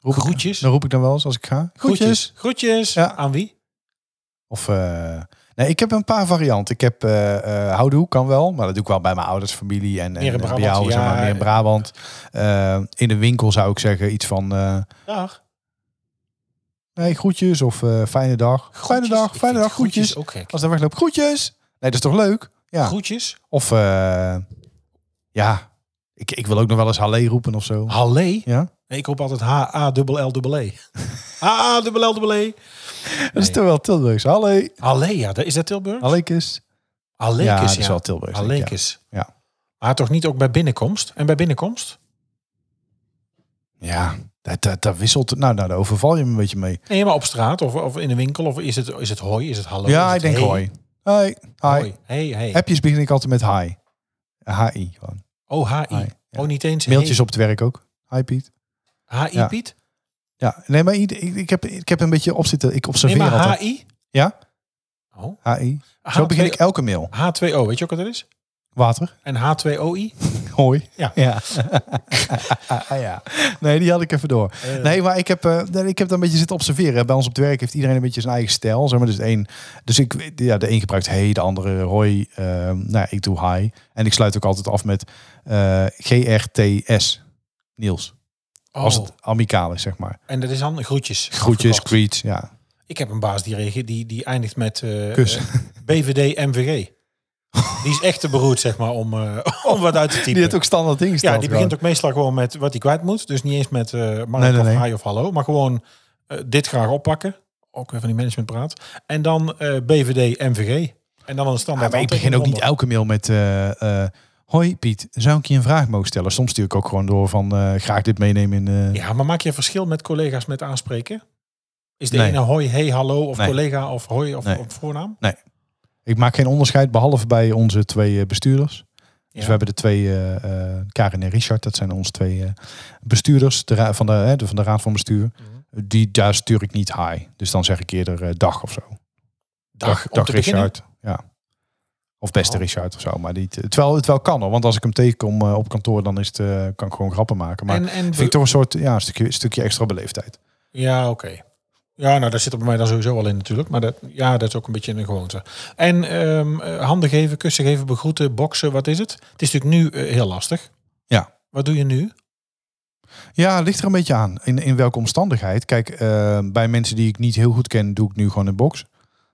Roep ik- Groetjes? dan roep ik dan wel eens als ik ga. Groetjes. Groetjes. Ja. Aan wie? Of, eh, nee, ik heb een paar varianten. Ik heb eh houdoe, kan wel. Maar dat doe ik wel bij mijn ouders, familie en, bij jou, zeg maar, meer in Brabant. In de winkel zou ik zeggen iets van... Dag. nee, groetjes of fijne dag. Fijne dag, fijne dag, groetjes. gek. Als er wegloopt, groetjes. Nee, dat is toch leuk? Ja. Groetjes. Of, eh, ja, ik, ik wil ook nog wel eens halle roepen of zo. Halle. Ja? Nee, ik roep altijd H-A-L-L-E. H-A-L-L-E. Dat is toch wel Tilburgs. Halle. Halle, ja. dat- Is dat Tilburg? Hallekes. Hallekes, Ja, dat is wel Tilburgs. ja. Hallekes. Ja. Maar toch niet ook bij binnenkomst? En bij binnenkomst? Ja, dat, dat, dat wisselt. Nou, nou, daar overval je me een beetje mee. Nee, maar op straat of, of in de winkel? Of is het, is het hoi? Is het hallo? ja, ik denk hoi. Hoi. Hi. Hoi. Hey, hey. Appjes begin ik altijd met hi. H-I gewoon. Oh, H-I. Oh, niet eens Mailtjes hey. op het werk ook. Hi Piet. H-I. Piet? Ja, nee, maar ik, ik, heb, ik heb een beetje op zitten. Ik Nee, observeer maar altijd. H-I? Ja? Oh. H-I. Zo begin ik elke mail. H2O, weet je ook wat dat is? Water. En H2OI? Hoi. Ja. Ja. Ah, ja. Nee, die had ik even door. Nee, maar ik heb, nee, ik heb daar een beetje zitten observeren. Bij ons op het werk heeft iedereen een beetje zijn eigen stijl. Zeg maar. dus, één, dus ik, ja, de een gebruikt hey, de andere hoi. Ehm, nou, ik doe hi. En ik sluit ook altijd af met eh, GRTS. Niels. Oh. Als het amicaal is, zeg maar. En dat is dan groetjes. Groetjes, greets, ja. Ik heb een baas die, die, die eindigt met Kus. eh, BVD MVG. Die is echt te beroerd, zeg maar, om, eh, om wat uit te typen. Die heeft ook standaard ingesteld. ja, die begint ook meestal gewoon met wat hij kwijt moet. Dus niet eens met eh Mark Nee, nee, of nee. hi of hallo. Maar gewoon eh, dit graag oppakken. Ook weer van die managementpraat. En dan eh, BVD MVG. En dan een Ja, standaard maar ik begin ook niet elke mail met... eh, eh, Hoi Piet, zou ik je een vraag mogen stellen? Soms stuur ik ook gewoon door van eh, graag dit meenemen in... eh, Ja, maar maak je een verschil met collega's met aanspreken? Is de Nee. ene hoi, hey, hallo of Nee. collega of hoi of Nee. op voornaam? Ik maak geen onderscheid, behalve bij onze twee eh, bestuurders. Dus we hebben de twee, eh, Karin en Richard, dat zijn onze twee bestuurders de ra- van, de, hè, de, van de Raad van Bestuur. Mhm. Die, daar stuur ik niet hi. Dus dan zeg ik eerder dag of zo. Dag, te beginnen? Richard. Ja. Of beste Oh. Richard of zo. Maar die, terwijl het wel kan hoor. Want als ik hem tegenkom op kantoor, dan is het, kan ik gewoon grappen maken. Maar En, en vind ik toch een soort ja, een stukje, stukje extra beleefdheid. Ja, oké. Ja, nou, daar zit er bij mij dan sowieso wel in natuurlijk. Maar dat, ja, dat is ook een beetje een gewoonte. En ehm, eh, handen geven, kussen geven, begroeten, boksen, wat is het? Het is natuurlijk nu eh, heel lastig. Ja. Wat doe je nu? Ja, ligt er een beetje aan. In, in welke omstandigheid. Kijk, eh, bij mensen die ik niet heel goed ken, doe ik nu gewoon een box.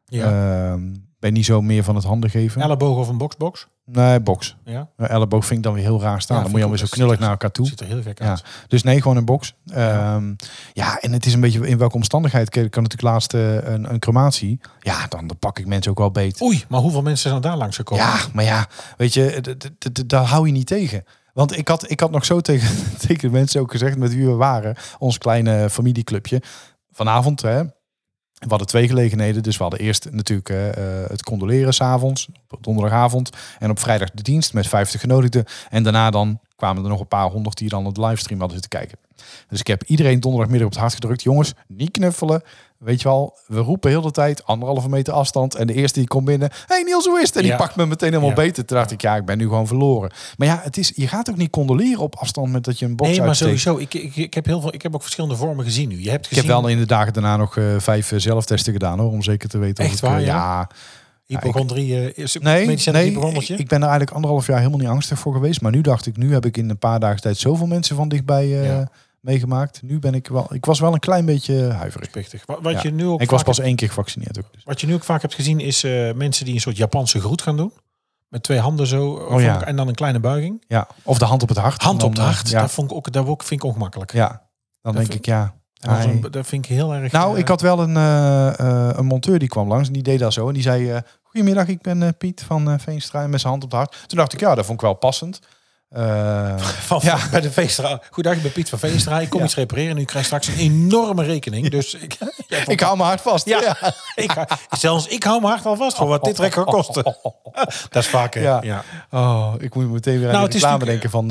Ja. Ehm, ben niet zo meer van het handen geven. Elleboog of een boxbox? Nee, box. Ja. Elleboog vind ik dan weer heel raar staan. Ja, dan moet je alweer zo knullig naar elkaar toe. Ziet er heel gek Ja. uit. Dus nee, gewoon een box. Ehm, ja, en het is een beetje in welke omstandigheid. Ik kan natuurlijk laatst eh, een, een crematie. Ja, dan, dan pak ik mensen ook wel beet. Oei, maar hoeveel mensen zijn daar langs gekomen? Ja, maar ja, weet je, daar hou je niet tegen. Want ik had, ik had nog zo tegen, tegen de mensen ook gezegd met wie we waren. Ons kleine familieclubje. Vanavond, hè. We hadden twee gelegenheden. Dus we hadden eerst natuurlijk eh, eh, het condoleren s'avonds. Op donderdagavond. En op vrijdag de dienst met 50 genodigden. En daarna dan kwamen er nog een paar honderd die dan het livestream hadden zitten kijken. Dus ik heb iedereen donderdagmiddag op het hart gedrukt. Jongens, niet knuffelen. Weet je wel, we roepen heel de tijd anderhalve meter afstand. En de eerste die komt binnen. hey Niels, hoe is het? En die Ja. pakt me meteen helemaal Ja. beter. Toen dacht ik, ja, ik ben nu gewoon verloren. Maar ja, het is, je gaat ook niet condoleren op afstand met dat je een box Nee, maar uitsteekt. sowieso. Ik, ik, ik, heb heel veel, ik heb ook verschillende vormen gezien nu. Je hebt Ik gezien heb wel in de dagen daarna nog eh, vijf eh, zelftesten gedaan hoor, om zeker te weten. of Echt ik, eh, waar, ja? ja. hypochondrie. eh, is Nee, nee ik ben er eigenlijk anderhalf jaar helemaal niet angstig voor geweest. Maar nu dacht ik, nu heb ik in een paar dagen tijd zoveel mensen van dichtbij Ja. Meegemaakt. Nu ben ik wel, ik was wel een klein beetje huiverig. Spichtig. Wat, wat, Ja. je nu ook Ik was pas één keer gevaccineerd ook. Dus. wat je nu ook vaak hebt gezien is eh, mensen die een soort Japanse groet gaan doen. Met twee handen zo. Oh ja. en dan een kleine buiging. Ja, of de hand op het hart. Hand op dan, eh, hart. Ja, Dat, vond ik ook, dat ook- vind ik ongemakkelijk. ja, dan Dat denk vind- ik ja. Dat, hij- vind ik heel erg... Nou, eh, ik had wel een, een monteur die kwam langs en die deed dat zo. En die zei, goedemiddag, ik ben Piet van Veenstra en met zijn hand op het hart. Toen dacht ik, ja, dat vond ik wel passend. Eh, Van, Ja. Bij de Veenstra. Goedendag, ik ben Piet van Veenstra. Ik kom Ja. iets repareren en u krijgt straks een enorme rekening. Dus ik, ja, ik hou mijn hart vast. Ja. Ik, zelfs ik hou mijn hart al vast voor wat dit rek gaat kosten. Dat is vaak, hè? Ja. Oh, ik moet meteen weer aan Nou, de reclame denken van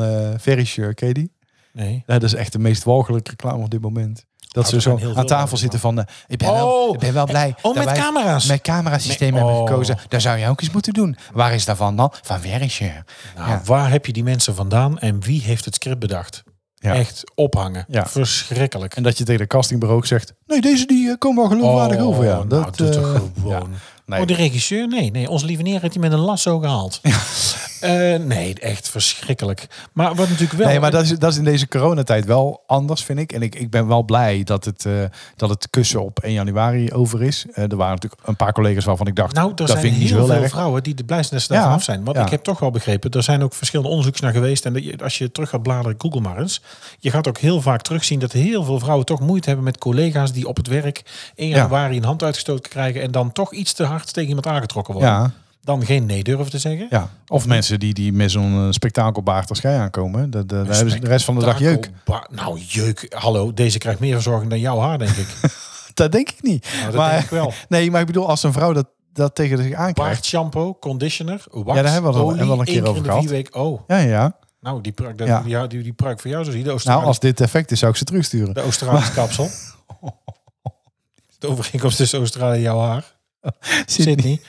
ken je die? Nee. Dat is echt de meest walgelijke reclame op dit moment. Dat ze zo aan tafel zitten van, eh, ik, ben wel, Oh, ik ben wel blij Oh, dat met wij camera's. met camerasysteem Nee, hebben oh. gekozen. Daar zou je ook eens moeten doen. Waar is dat van dan? Van Verisure. Nou, Ja. waar heb je die mensen vandaan en wie heeft het script bedacht? Ja. Echt ophangen. Ja. Verschrikkelijk. En dat je tegen de castingbureau ook zegt, nee, deze die eh, komen wel geloofwaardig over. Ja, nou, dat, doe toch eh, gewoon. Nee. Oh, de regisseur? Nee, nee. Onze lieve neer heeft hij met een lasso gehaald. Eh, nee, echt verschrikkelijk. Maar wat natuurlijk wel... Nee, maar dat is, dat is in deze coronatijd wel anders, vind ik. En ik, ik ben wel blij dat het, eh, dat het kussen op 1 januari over is. Eh, er waren natuurlijk een paar collega's waarvan ik dacht, Nou, er dat zijn vind ik niet heel zo veel erg. vrouwen die de blij zijn dat ze daar Ja, vanaf zijn. Want ja. ik heb toch wel begrepen, er zijn ook verschillende onderzoeks naar geweest. En als je terug gaat bladeren, Google maar eens. Je gaat ook heel vaak terugzien dat heel veel vrouwen toch moeite hebben met collega's die op het werk 1 Ja. januari een hand uitgestoten krijgen. En dan toch iets te hard tegen iemand aangetrokken worden. Ja, Dan geen nee durven te zeggen. ja. Of mensen die, die met zo'n eh, spektakelbaard als jij aankomen. Dat, daar hebben ze de rest van de dag jeuk. Nou, jeuk. Hallo, deze krijgt meer verzorging dan jouw haar, denk ik. Dat denk ik niet. Nou, dat maar, denk ik wel. Nee, maar ik bedoel, als een vrouw dat, dat tegen zich aankrijgt. Baard, shampoo, conditioner, wax, Ja, daar hebben we al- olie, hebben we al een keer over gehad. vier weken. Oh, Ja, ja. nou, die pruik, dat- Ja. die, die, die pruik voor jou, zo zie de Nou, als dit effect is, zou ik ze terugsturen. de Australische kapsel. De overeenkomst tussen Australië en jouw haar. Sydney.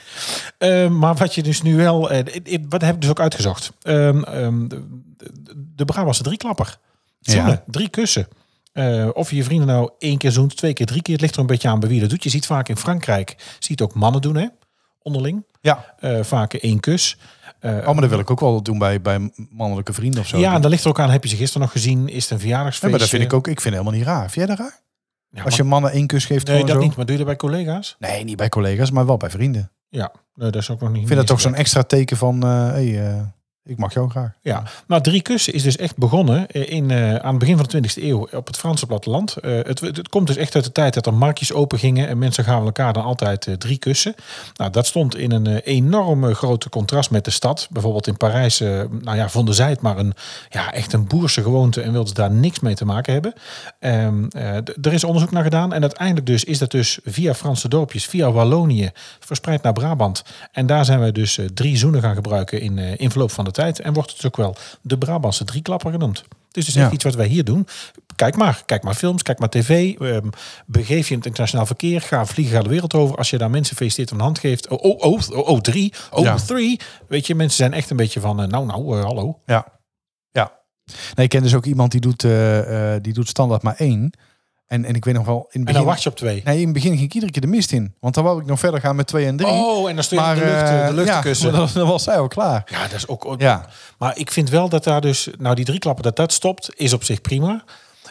Eh, maar wat je dus nu wel... it- wat heb ik dus ook uitgezocht? Ehm, de, de, Brabantse drieklapper. Zoenen, Ja. drie kussen. Eh, of je je vrienden nou één keer zoent, twee keer, drie keer. Het ligt er een beetje aan bij wie dat doet. Je ziet vaak in Frankrijk, ziet ook mannen doen, hè? Onderling. Ja, Eh, vaak één kus. Oh, maar dat wil ik ook wel doen bij, bij mannelijke vrienden of zo. ja, en daar ligt er ook aan. Heb je ze gisteren nog gezien? Is het een Ja, verjaardagsfeestje? maar dat vind ik ook. Ik vind het helemaal niet raar. Vind jij dat raar? Ja, Als je mannen één kus geeft, Nee, dat zo? niet. Maar doe je dat bij collega's? Nee, niet bij collega's, maar wel bij vrienden. Ja, nee, dat is ook nog niet. Ik vind dat toch zo'n extra teken van, eh hey, eh, ik mag jou graag. Ja, nou drie kussen is dus echt begonnen eh, in, aan het begin van de 20e eeuw op het Franse platteland. Het, het komt dus echt uit de tijd dat er marktjes open gingen en mensen gaven elkaar dan altijd drie kussen. Nou, dat stond in een enorme grote contrast met de stad. Bijvoorbeeld in Parijs, nou ja, vonden zij het maar een, ja, echt een boerse gewoonte en wilden ze daar niks mee te maken hebben. D- er is onderzoek naar gedaan en uiteindelijk dus is dat dus via Franse dorpjes, via Wallonië, verspreid naar Brabant. En daar zijn wij dus eh, drie zoenen gaan gebruiken in, eh, in verloop van de tijd. En wordt het ook wel de Brabantse drieklapper genoemd. Dus het is echt Ja. iets wat wij hier doen. Kijk maar, kijk maar films, kijk maar tv. ehm, begeef je in het internationaal verkeer. Ga vliegen, ga de wereld over. Als je daar mensen feliciteert een hand geeft. Oh, oh, oh, oh, oh drie. Oh, Ja. three. Weet je, mensen zijn echt een beetje van, nou, nou, hallo. Ja. Ja. Nee, ik ken dus ook iemand die doet, eh, eh, die doet standaard maar één. En, en ik weet nog wel, in het En begin... dan wacht je op twee. Nee, in het begin ging ik iedere keer de mist in. Want dan wou ik nog verder gaan met twee en drie. Oh, en dan stond je maar de lucht, eh, de luchtkussen. Ja, dan, was zij al klaar. Ja, dat is ook. Ja. Maar ik vind wel dat daar dus, nou die drie klappen, dat dat stopt, is op zich prima.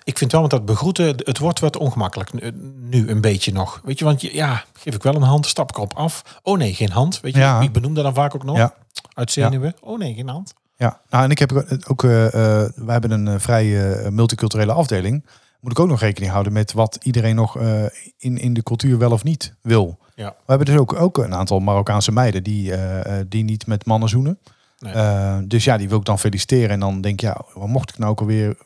Ik vind wel met dat begroeten, het wordt wat ongemakkelijk nu, een beetje nog. Weet je, want je, ja, geef ik wel een hand, stap ik erop af. Oh nee, geen hand. Weet je, Ja. ik benoem dat dan vaak ook nog. Ja. Uit zenuwen. Oh nee, geen hand. Ja, nou en ik heb ook, eh, wij hebben een vrij eh, multiculturele afdeling. Moet ik ook nog rekening houden met wat iedereen nog in, in de cultuur wel of niet wil. Ja. We hebben dus ook, ook een aantal Marokkaanse meiden die, die niet met mannen zoenen. Nee. Dus ja, die wil ik dan feliciteren. En dan denk ik, ja, wat mocht ik nou ook alweer...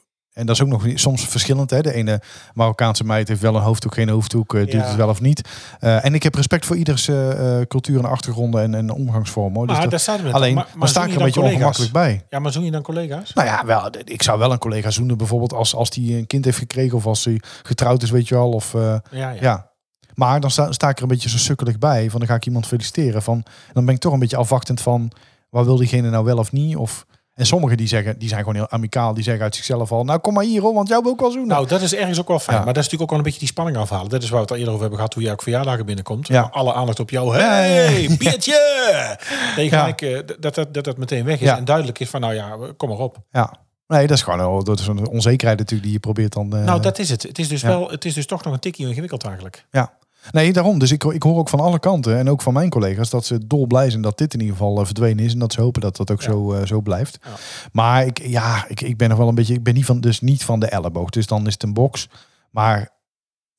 En dat is ook nog soms verschillend. Hè? De ene Marokkaanse meid heeft wel een hoofddoek, geen hoofddoek. eh, doet Ja. het wel of niet. Eh, en ik heb respect voor ieders eh, cultuur en achtergronden en, en omgangsvormen. hoor. Dus Maar dat- daar alleen, maar, maar, maar sta ik er een dan beetje collega's? ongemakkelijk bij. Ja, maar zoen je dan collega's? Nou ja, wel, ik zou wel een collega zoenen bijvoorbeeld als, als die een kind heeft gekregen of als hij getrouwd is, weet je wel. Of, Ja, ja. ja. Maar dan sta, sta ik er een beetje zo sukkelig bij. Van dan ga ik iemand feliciteren. Van, dan ben ik toch een beetje afwachtend van wat wil diegene nou wel of niet. Of, en sommigen die zeggen, die zijn gewoon heel amicaal. Die zeggen uit zichzelf al, nou kom maar hier hoor, want jou wil ik wel zoenen. Nou, dat is ergens ook wel fijn. Ja. Maar dat is natuurlijk ook wel een beetje die spanning afhalen. Dat is waar we het al eerder over hebben gehad, hoe jij ook verjaardagen binnenkomt. Ja. Alle aandacht op jou. Hey, biertje! Ja. gelijk, eh, dat, dat, dat dat meteen weg is. En duidelijk is van, nou ja, kom maar op. ja. Nee, dat is gewoon dat is een onzekerheid natuurlijk die je probeert dan... eh, nou, dat is het. Het is dus wel, het is dus toch nog een tikje ingewikkeld eigenlijk. Ja. Nee, daarom. Dus ik, ik hoor ook van alle kanten en ook van mijn collega's dat ze dolblij zijn dat dit in ieder geval eh, verdwenen is en dat ze hopen dat dat ook Ja. zo, eh, zo blijft. Ja. Maar ik, ja, ik, ik ben nog wel een beetje, ik ben niet van, dus niet van de elleboog. Dus dan is het een box. Maar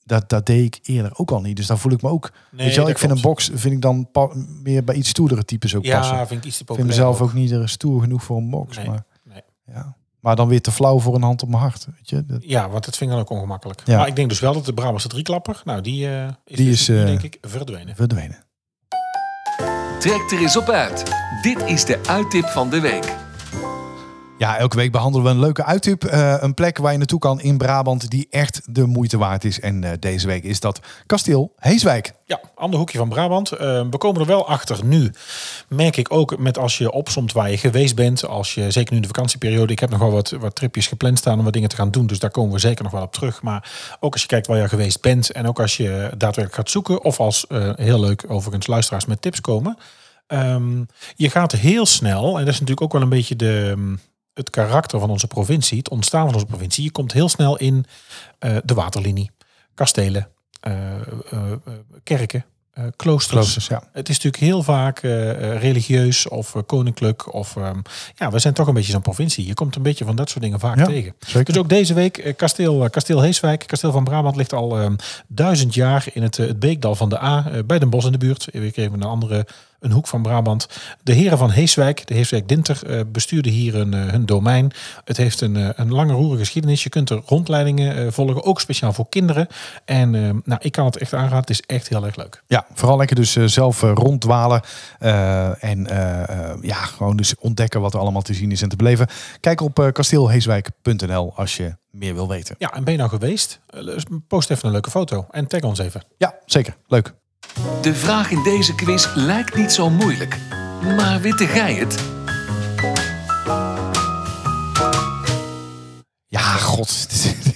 dat, dat deed ik eerder ook al niet. Dus dan voel ik me ook. Nee, weet je wel, ik vind een box vind ik dan meer bij iets stoerdere types ook passen. Ja, Ik vind ik iets te vind mezelf ook niet er stoer genoeg voor een box. Nee, maar, nee. Ja. Maar dan weer te flauw voor een hand op mijn hart. Weet je? Dat- Ja, want dat vind ik dan ook ongemakkelijk. Ja. Maar ik denk dus wel dat de Brabantse drieklapper, nou die, eh, is, Die dus is, eh, denk ik verdwenen. verdwenen. Trek er eens op uit. Dit is de uittip van de week. Ja, elke week behandelen we een leuke uittip. eh, een plek waar je naartoe kan in Brabant die echt de moeite waard is. En eh, deze week is dat Kasteel Heeswijk. Ja, ander hoekje van Brabant. Eh, we komen er wel achter nu. Merk ik ook met als je opsomt waar je geweest bent. Als je, zeker nu in de vakantieperiode. Ik heb nog wel wat, wat tripjes gepland staan om wat dingen te gaan doen. Dus daar komen we zeker nog wel op terug. Maar ook als je kijkt waar je geweest bent. En ook als je daadwerkelijk gaat zoeken. Of als, heel leuk overigens, luisteraars met tips komen. Ehm, je gaat heel snel. En dat is natuurlijk ook wel een beetje de, het karakter van onze provincie. Het ontstaan van onze provincie. Je komt heel snel in eh, de waterlinie. Kastelen. eh, eh, kerken. kloosters. Kloosters, ja. Het is natuurlijk heel vaak religieus of koninklijk. Of, ehm, ja, we zijn toch een beetje zo'n provincie. Je komt een beetje van dat soort dingen vaak Ja, tegen. Zeker. Dus ook deze week, kasteel, kasteel Heeswijk, kasteel van Brabant, ligt al ehm, duizend jaar in het, het Beekdal van de A, bij Den Bosch in de buurt. Weer even een andere, een hoek van Brabant. De heren van Heeswijk, de Heeswijk Dinter, eh bestuurden hier een, eh, hun domein. Het heeft een, eh, een lange roerige geschiedenis. Je kunt er rondleidingen volgen, ook speciaal voor kinderen. En nou, ik kan het echt aanraden. Het is echt heel erg leuk. Ja, vooral lekker dus zelf ronddwalen. en ja, gewoon dus ontdekken wat er allemaal te zien is en te beleven. Kijk op kasteelheeswijk.nl als je meer wil weten. Ja, en ben je nou geweest? Eh, Post even een leuke foto en tag ons even. Ja, zeker. Leuk. De vraag in deze quiz lijkt niet zo moeilijk. Maar witte gij het? Ja, god.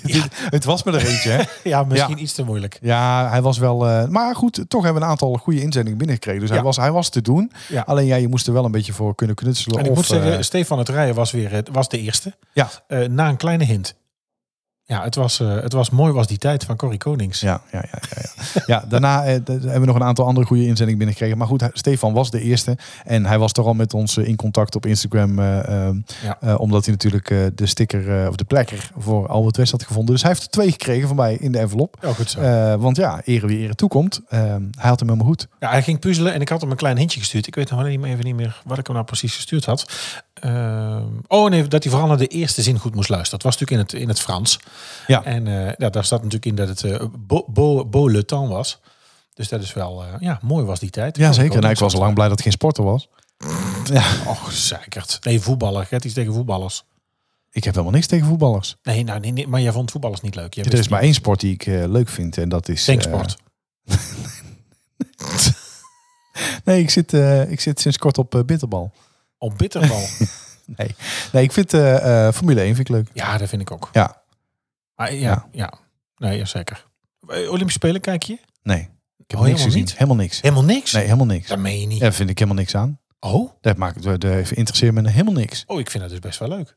Het was me er eentje, hè? Ja, misschien Ja. iets te moeilijk. Ja, hij was wel. eh, maar goed, toch hebben we een aantal goede inzendingen binnengekregen. Dus hij, was, hij was te doen. Ja. Alleen ja, je moest er wel een beetje voor kunnen knutselen. En ik of, moet zeggen, eh, Stefan het Rijen was weer was de eerste. ja, Eh, na een kleine hint. Ja, het was, eh, het was mooi was die tijd van Corrie Konings. ja, ja, ja, ja, ja. ja, daarna eh, hebben we nog een aantal andere goede inzendingen binnengekregen. Maar goed, Stefan was de eerste. En hij was toch al met ons eh, in contact op Instagram. eh, eh, Ja. eh, omdat hij natuurlijk de sticker of de plekker voor Albert West had gevonden. Dus hij heeft er twee gekregen van mij in de envelop. Ja, goed zo. Want ja, ere wie ere toekomt. Eh, hij had hem helemaal goed. Ja, hij ging puzzelen en ik had hem een klein hintje gestuurd. Ik weet nog wel niet meer, even niet meer wat ik hem nou precies gestuurd had. Ehm, oh nee, dat hij vooral naar de eerste zin goed moest luisteren. Dat was natuurlijk in het, in het Frans. Ja. En eh, ja, daar staat natuurlijk in dat het eh, beau, beau, beau le temps was. Dus dat is wel, eh, ja, mooi was die tijd. Ja, zeker. Nou, ik was al lang blij dat het geen sporter was. Ja, Och, zeikert. Nee, voetballer. Het iets tegen voetballers. ik heb helemaal niks tegen voetballers. Nee, nou, nee, nee, maar jij vond voetballers niet leuk. Jij Er is maar één sport die ik eh, leuk vind en dat is... Denksport. nee, ik zit, ik zit sinds kort op bitterbal. Op bitterbal. Nee, nee ik vind eh, Formule 1 vind ik leuk. ja, dat vind ik ook. Ja, Maar ja, Ja. ja. Nee, ja, zeker. Eh, Olympische Spelen, kijk je? nee. Ik heb Oh, niks helemaal gezien. niet? Helemaal niks. Helemaal niks? Nee, helemaal niks. Dat meen je niet. Daar vind ik helemaal niks aan. Oh? Dat maakt dat dat interesseert me helemaal niks. Oh, ik vind dat dus best wel leuk.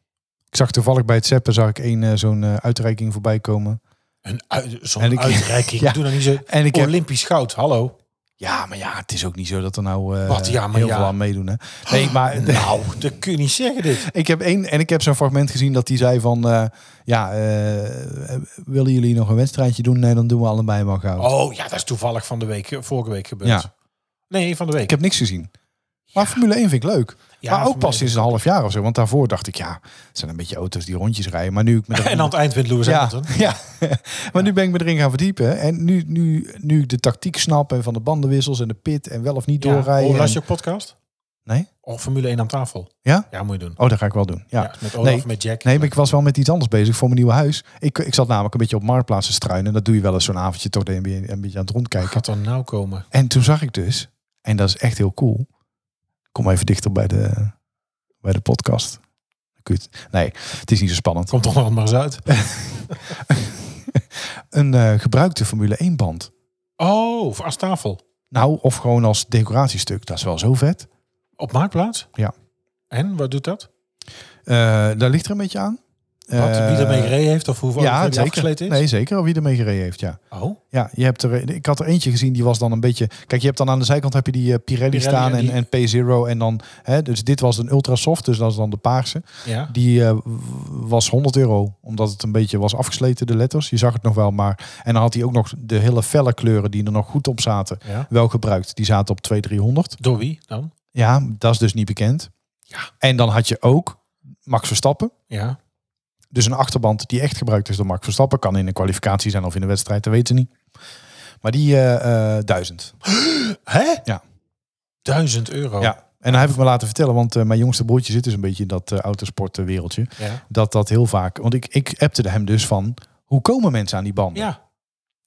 Ik zag toevallig bij het zeppen zag ik eh, zo'n uitreiking voorbij komen. Een zo'n ik- uitreiking. Ja. Doe dan niet zo En ik heb, Olympisch goud. Hallo. Ja, maar ja, het is ook niet zo dat er nou eh, Wat? Ja, maar heel ja. veel aan meedoen. Hè. Nee, maar Nou, dat kun je niet zeggen dit. Ik heb één en ik heb zo'n fragment gezien dat hij zei van eh, ja, eh, willen jullie nog een wedstrijdje doen? Nee, dan doen we allebei maar gauw. Oh ja, dat is toevallig van de week, vorige week gebeurd. Ja. Nee, van de week. Ik heb niks gezien. Maar Formule 1 vind ik leuk. Ja, maar ook pas sinds een half jaar of zo. Want daarvoor dacht ik, ja, het zijn een beetje auto's die rondjes rijden. Maar nu ik me er- En aan het eind wint Lewis ja, Hamilton. ja. maar nu ben ik me erin gaan verdiepen. En nu, nu, nu ik de tactiek snap en van de bandenwissels en de pit en wel of niet Ja. doorrijden. Oh, en- je ook podcast? Nee? Of Formule 1 aan tafel? Ja? Ja, moet je doen. Oh, dat ga ik wel doen. Ja. Ja, met Olaf, Nee. met Jack. Nee, maar ik was wel met iets anders bezig voor mijn nieuwe huis. Ik, ik zat namelijk een beetje op marktplaats te struinen. Dat doe je wel eens zo'n avondje toch een beetje, een beetje aan het rondkijken. Gaat er nou komen? En toen zag ik dus, en dat is echt heel cool. Kom even dichter bij de, bij de podcast. Nee, het is niet zo spannend. Komt toch nog maar eens uit. Een eh, gebruikte Formule 1 band. Oh, als tafel. Nou, of gewoon als decoratiestuk. Dat is wel zo vet. Op Marktplaats? Ja. En, wat doet dat? Eh, daar ligt er een beetje aan. Wat, Eh, wie ermee gereden heeft of hoeveel Ja, zeker. afgesleten is? Nee, zeker. Wie ermee gereden heeft, ja. Oh, Ja, je hebt er, ik had er eentje gezien, die was dan een beetje... Kijk, je hebt dan aan de zijkant heb je die eh, Pirelli, Pirelli staan en en, die- en P0. En dan, hè, dus dit was een ultra soft, dus dat is dan de paarse. ja. Die eh, was 100 euro, omdat het een beetje was afgesleten, de letters. Je zag het nog wel, maar... En dan had hij ook nog de hele felle kleuren die er nog goed op zaten, ja. wel gebruikt. Die zaten op 200, 300. Door wie dan? Ja, dat is dus niet bekend. Ja. En dan had je ook Max Verstappen. Ja. Dus een achterband die echt gebruikt is door Max Verstappen. Kan in een kwalificatie zijn of in een wedstrijd, dat weten ze niet. Maar die eh eh, duizend. Hè? Ja. Duizend euro. Ja. En dan heb ik me laten vertellen, want eh, mijn jongste broertje zit dus een beetje in dat uh, autosportwereldje. Ja. Dat dat heel vaak, want ik, ik appte hem dus van, hoe komen mensen aan die banden? ja.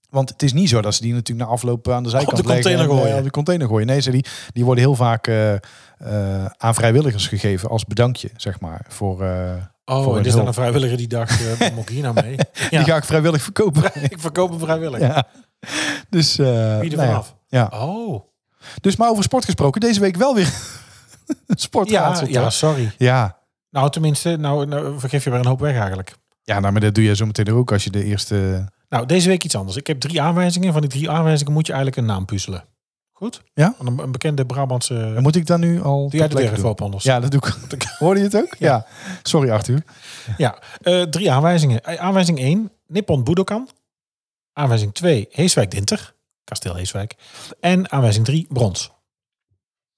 Want het is niet zo dat ze die natuurlijk na afloop aan de zijkant de leggen container en, gooien. op de container gooien. Nee, ze die, die worden heel vaak aan vrijwilligers gegeven als bedankje, zeg maar. Voor, Oh, een is dan hulp. een vrijwilliger die dacht, moet ik hier nou mee? Ja. Die ga ik vrijwillig verkopen. Ik verkoop hem vrijwillig. ja. Dus, eh, Wie er nou ja. vanaf? Ja. Oh. Dus maar over sport gesproken, deze week wel weer sportraadsel. Ja, ja, sorry. ja. Nou, tenminste, nou, nou vergeef je weer een hoop weg eigenlijk. Ja, nou, maar dat doe je zo meteen ook als je de eerste... Nou, deze week iets anders. Ik heb drie aanwijzingen. Van die drie aanwijzingen moet je eigenlijk een naam puzzelen. Goed? Ja? Een, een bekende Brabantse... En moet ik dan nu al... Doe jij de op anders? Ja, dat doe ik. Hoorde je het ook? Ja. Sorry Arthur. Ja, eh, drie aanwijzingen. Eh, Aanwijzing 1, Nippon Budokan. Aanwijzing 2, Heeswijk Dinter. Kasteel Heeswijk. En aanwijzing 3, Brons.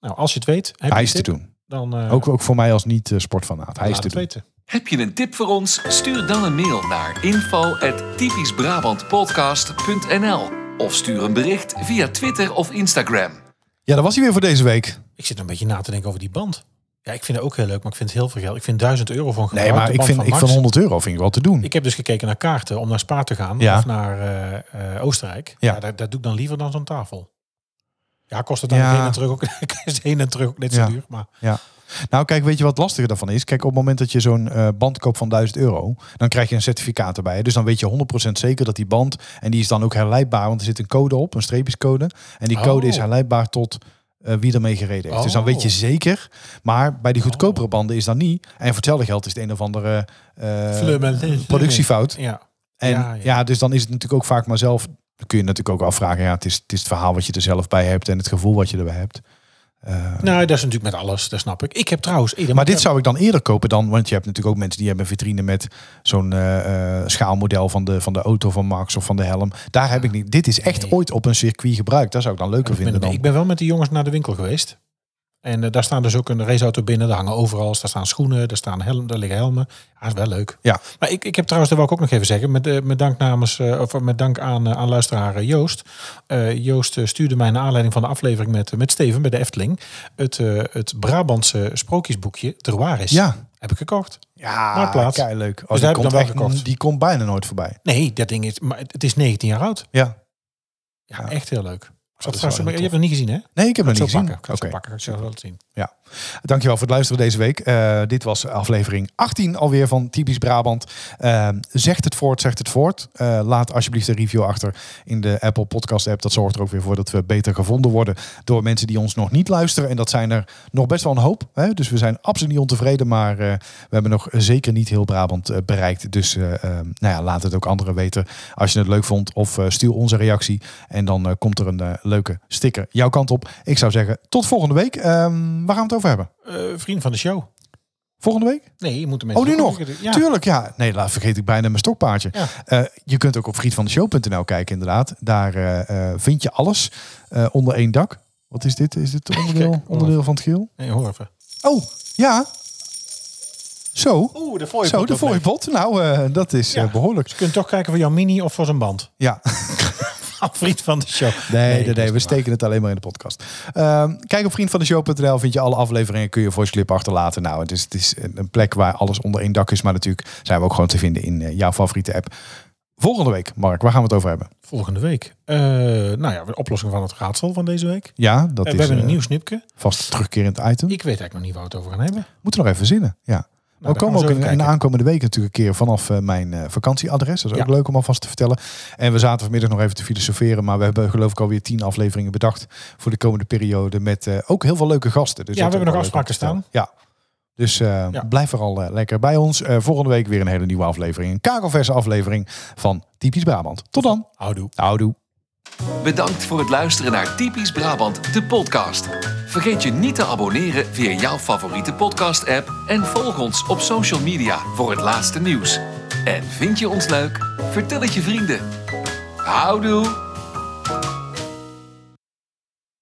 Nou, als je het weet, heb Hij je is te doen. Dan eh, Ook, ook voor mij als niet-sportfanaat. Hij is te het doen. weten. Heb je een tip voor ons? Stuur dan een mail naar info@typischbrabantpodcast.nl of stuur een bericht via Twitter of Instagram. Ja, dat was hij weer voor deze week. Ik zit een beetje na te denken over die band. Ja, ik vind het ook heel leuk, maar ik vind het heel veel geld. Ik vind 1000 euro voor een Nee, maar ik vind, van ik vind 100 euro vind ik wel te doen. Ik heb dus gekeken naar kaarten om naar Spa te gaan Ja. of naar eh, eh, Oostenrijk. Ja. Ja, dat, dat doe ik dan liever dan zo'n tafel. Ja, kost het dan Ja. heen en terug ook, heen en terug ook net zo Ja. duur. Maar Nou, kijk, weet je wat lastiger daarvan is? Kijk, op het moment dat je zo'n eh, band koopt van 1000 euro, dan krijg je een certificaat erbij. Dus dan weet je 100% zeker dat die band, en die is dan ook herleidbaar, want er zit een code op, een streepjescode. En die code Oh. is herleidbaar tot eh, wie ermee gereden heeft. Dus dan Oh. weet je zeker. Maar bij die goedkopere banden is dat niet. En voor hetzelfde geld is het een of andere Flummen. productiefout. ja. En Ja, ja, ja. dus dan is het natuurlijk ook vaak maar zelf. Dan kun je natuurlijk ook afvragen. Ja, het is, het is het verhaal wat je er zelf bij hebt en het gevoel wat je erbij hebt. Eh, Nou, dat is natuurlijk met alles, dat snap ik. Ik heb trouwens... maar dit zou ik dan eerder kopen dan, want je hebt natuurlijk ook mensen die hebben een vitrine met zo'n eh, eh, schaalmodel van de, van de auto van Max of van de helm. Daar heb ik niet. Dit is echt Nee. ooit op een circuit gebruikt. Dat zou ik dan leuker Ik ben, vinden dan. ik ben wel met die jongens naar de winkel geweest. En eh, daar staan dus ook een raceauto binnen. Daar hangen overal. Daar staan schoenen. Daar staan helmen. Daar liggen helmen. Ja, is wel leuk. Ja. Maar ik, ik heb trouwens, dat wil ik ook nog even zeggen. Met, eh, met dank namens, eh, of met dank aan, aan luisteraar Joost. Joost stuurde mij naar aanleiding van de aflevering met, met Steven bij de Efteling. Het, het Brabantse sprookjesboekje Terwaris. Ja, Heb ik gekocht. ja kei leuk. Oh, daar die heb ik dan wel gekocht. Die komt bijna nooit voorbij. Nee, dat ding is, maar het het is 19 jaar oud. Ja. Ja, Ja. echt heel leuk. Dat zat is je hebt het niet gezien, hè? Nee, ik heb hem Ik niet gezien. Oké. Ik zal het wel zien. Dankjewel voor het luisteren deze week. Eh, dit was aflevering 18 alweer van Typisch Brabant. Eh, zegt het voort, zegt het voort. Eh, laat alsjeblieft een review achter in de Apple Podcast app. Dat zorgt er ook weer voor dat we beter gevonden worden door mensen die ons nog niet luisteren. En dat zijn er nog best wel een hoop. Hè? Dus we zijn absoluut niet ontevreden. Maar eh, we hebben nog zeker niet heel Brabant bereikt. Dus eh, eh, nou ja, laat het ook anderen weten als je het leuk vond. Of stuur onze reactie. En dan komt er een leuke sticker jouw kant op. Ik zou zeggen, tot volgende week. Ehm, waar gaan we het over hebben? Eh, vriend van de show. Volgende week? Nee, je moet de Oh, nu nog? Ja. Tuurlijk, ja. Nee, laat vergeet ik bijna mijn stokpaardje. Ja. Eh, je kunt ook op vriendvandeshow.nl kijken, inderdaad. Daar eh, vind je alles onder één dak. Wat is dit? Is dit onderdeel, Kijk, onderdeel van het geel? Nee, hoor even. Oh, ja. Zo. Oeh, de. Zo, de fooiepot. Nou, dat is Ja. eh, behoorlijk. Je kunt toch kijken voor jouw mini of voor zijn band. Ja. Vriend van de show. Nee, nee, nee, we steken het alleen maar in de podcast. Ehm, kijk op vriendvandeshow.nl, vind je alle afleveringen, kun je voice clip achterlaten. Nou, het is, het is een plek waar alles onder één dak is, maar natuurlijk zijn we ook gewoon te vinden in eh, jouw favoriete app. Volgende week, Mark, waar gaan we het over hebben? Volgende week. Eh, nou ja, de oplossing van het raadsel van deze week. Ja, dat Eh, is we hebben een nieuw snipje. vast terugkerend item. Ik weet eigenlijk nog niet waar we het over gaan hebben. Moeten we nog even zinnen. Ja. Nou, we komen ook in, in de aankomende week natuurlijk een keer vanaf eh, mijn eh, vakantieadres. Dat is ook Ja. leuk om alvast te vertellen. En we zaten vanmiddag nog even te filosoferen. Maar we hebben geloof ik alweer tien afleveringen bedacht voor de komende periode. Met eh, ook heel veel leuke gasten. Dus Ja, we hebben nog afspraken vertellen. Ja. Dus eh, Ja. blijf vooral lekker bij ons. Eh, volgende week weer een hele nieuwe aflevering. Een kakelverse aflevering van Typisch Brabant. Tot dan. Houdoe. Houdoe. Bedankt voor het luisteren naar Typisch Brabant, de podcast. Vergeet je niet te abonneren via jouw favoriete podcast-app en volg ons op social media voor het laatste nieuws. En vind je ons leuk? Vertel het je vrienden. Houdoe!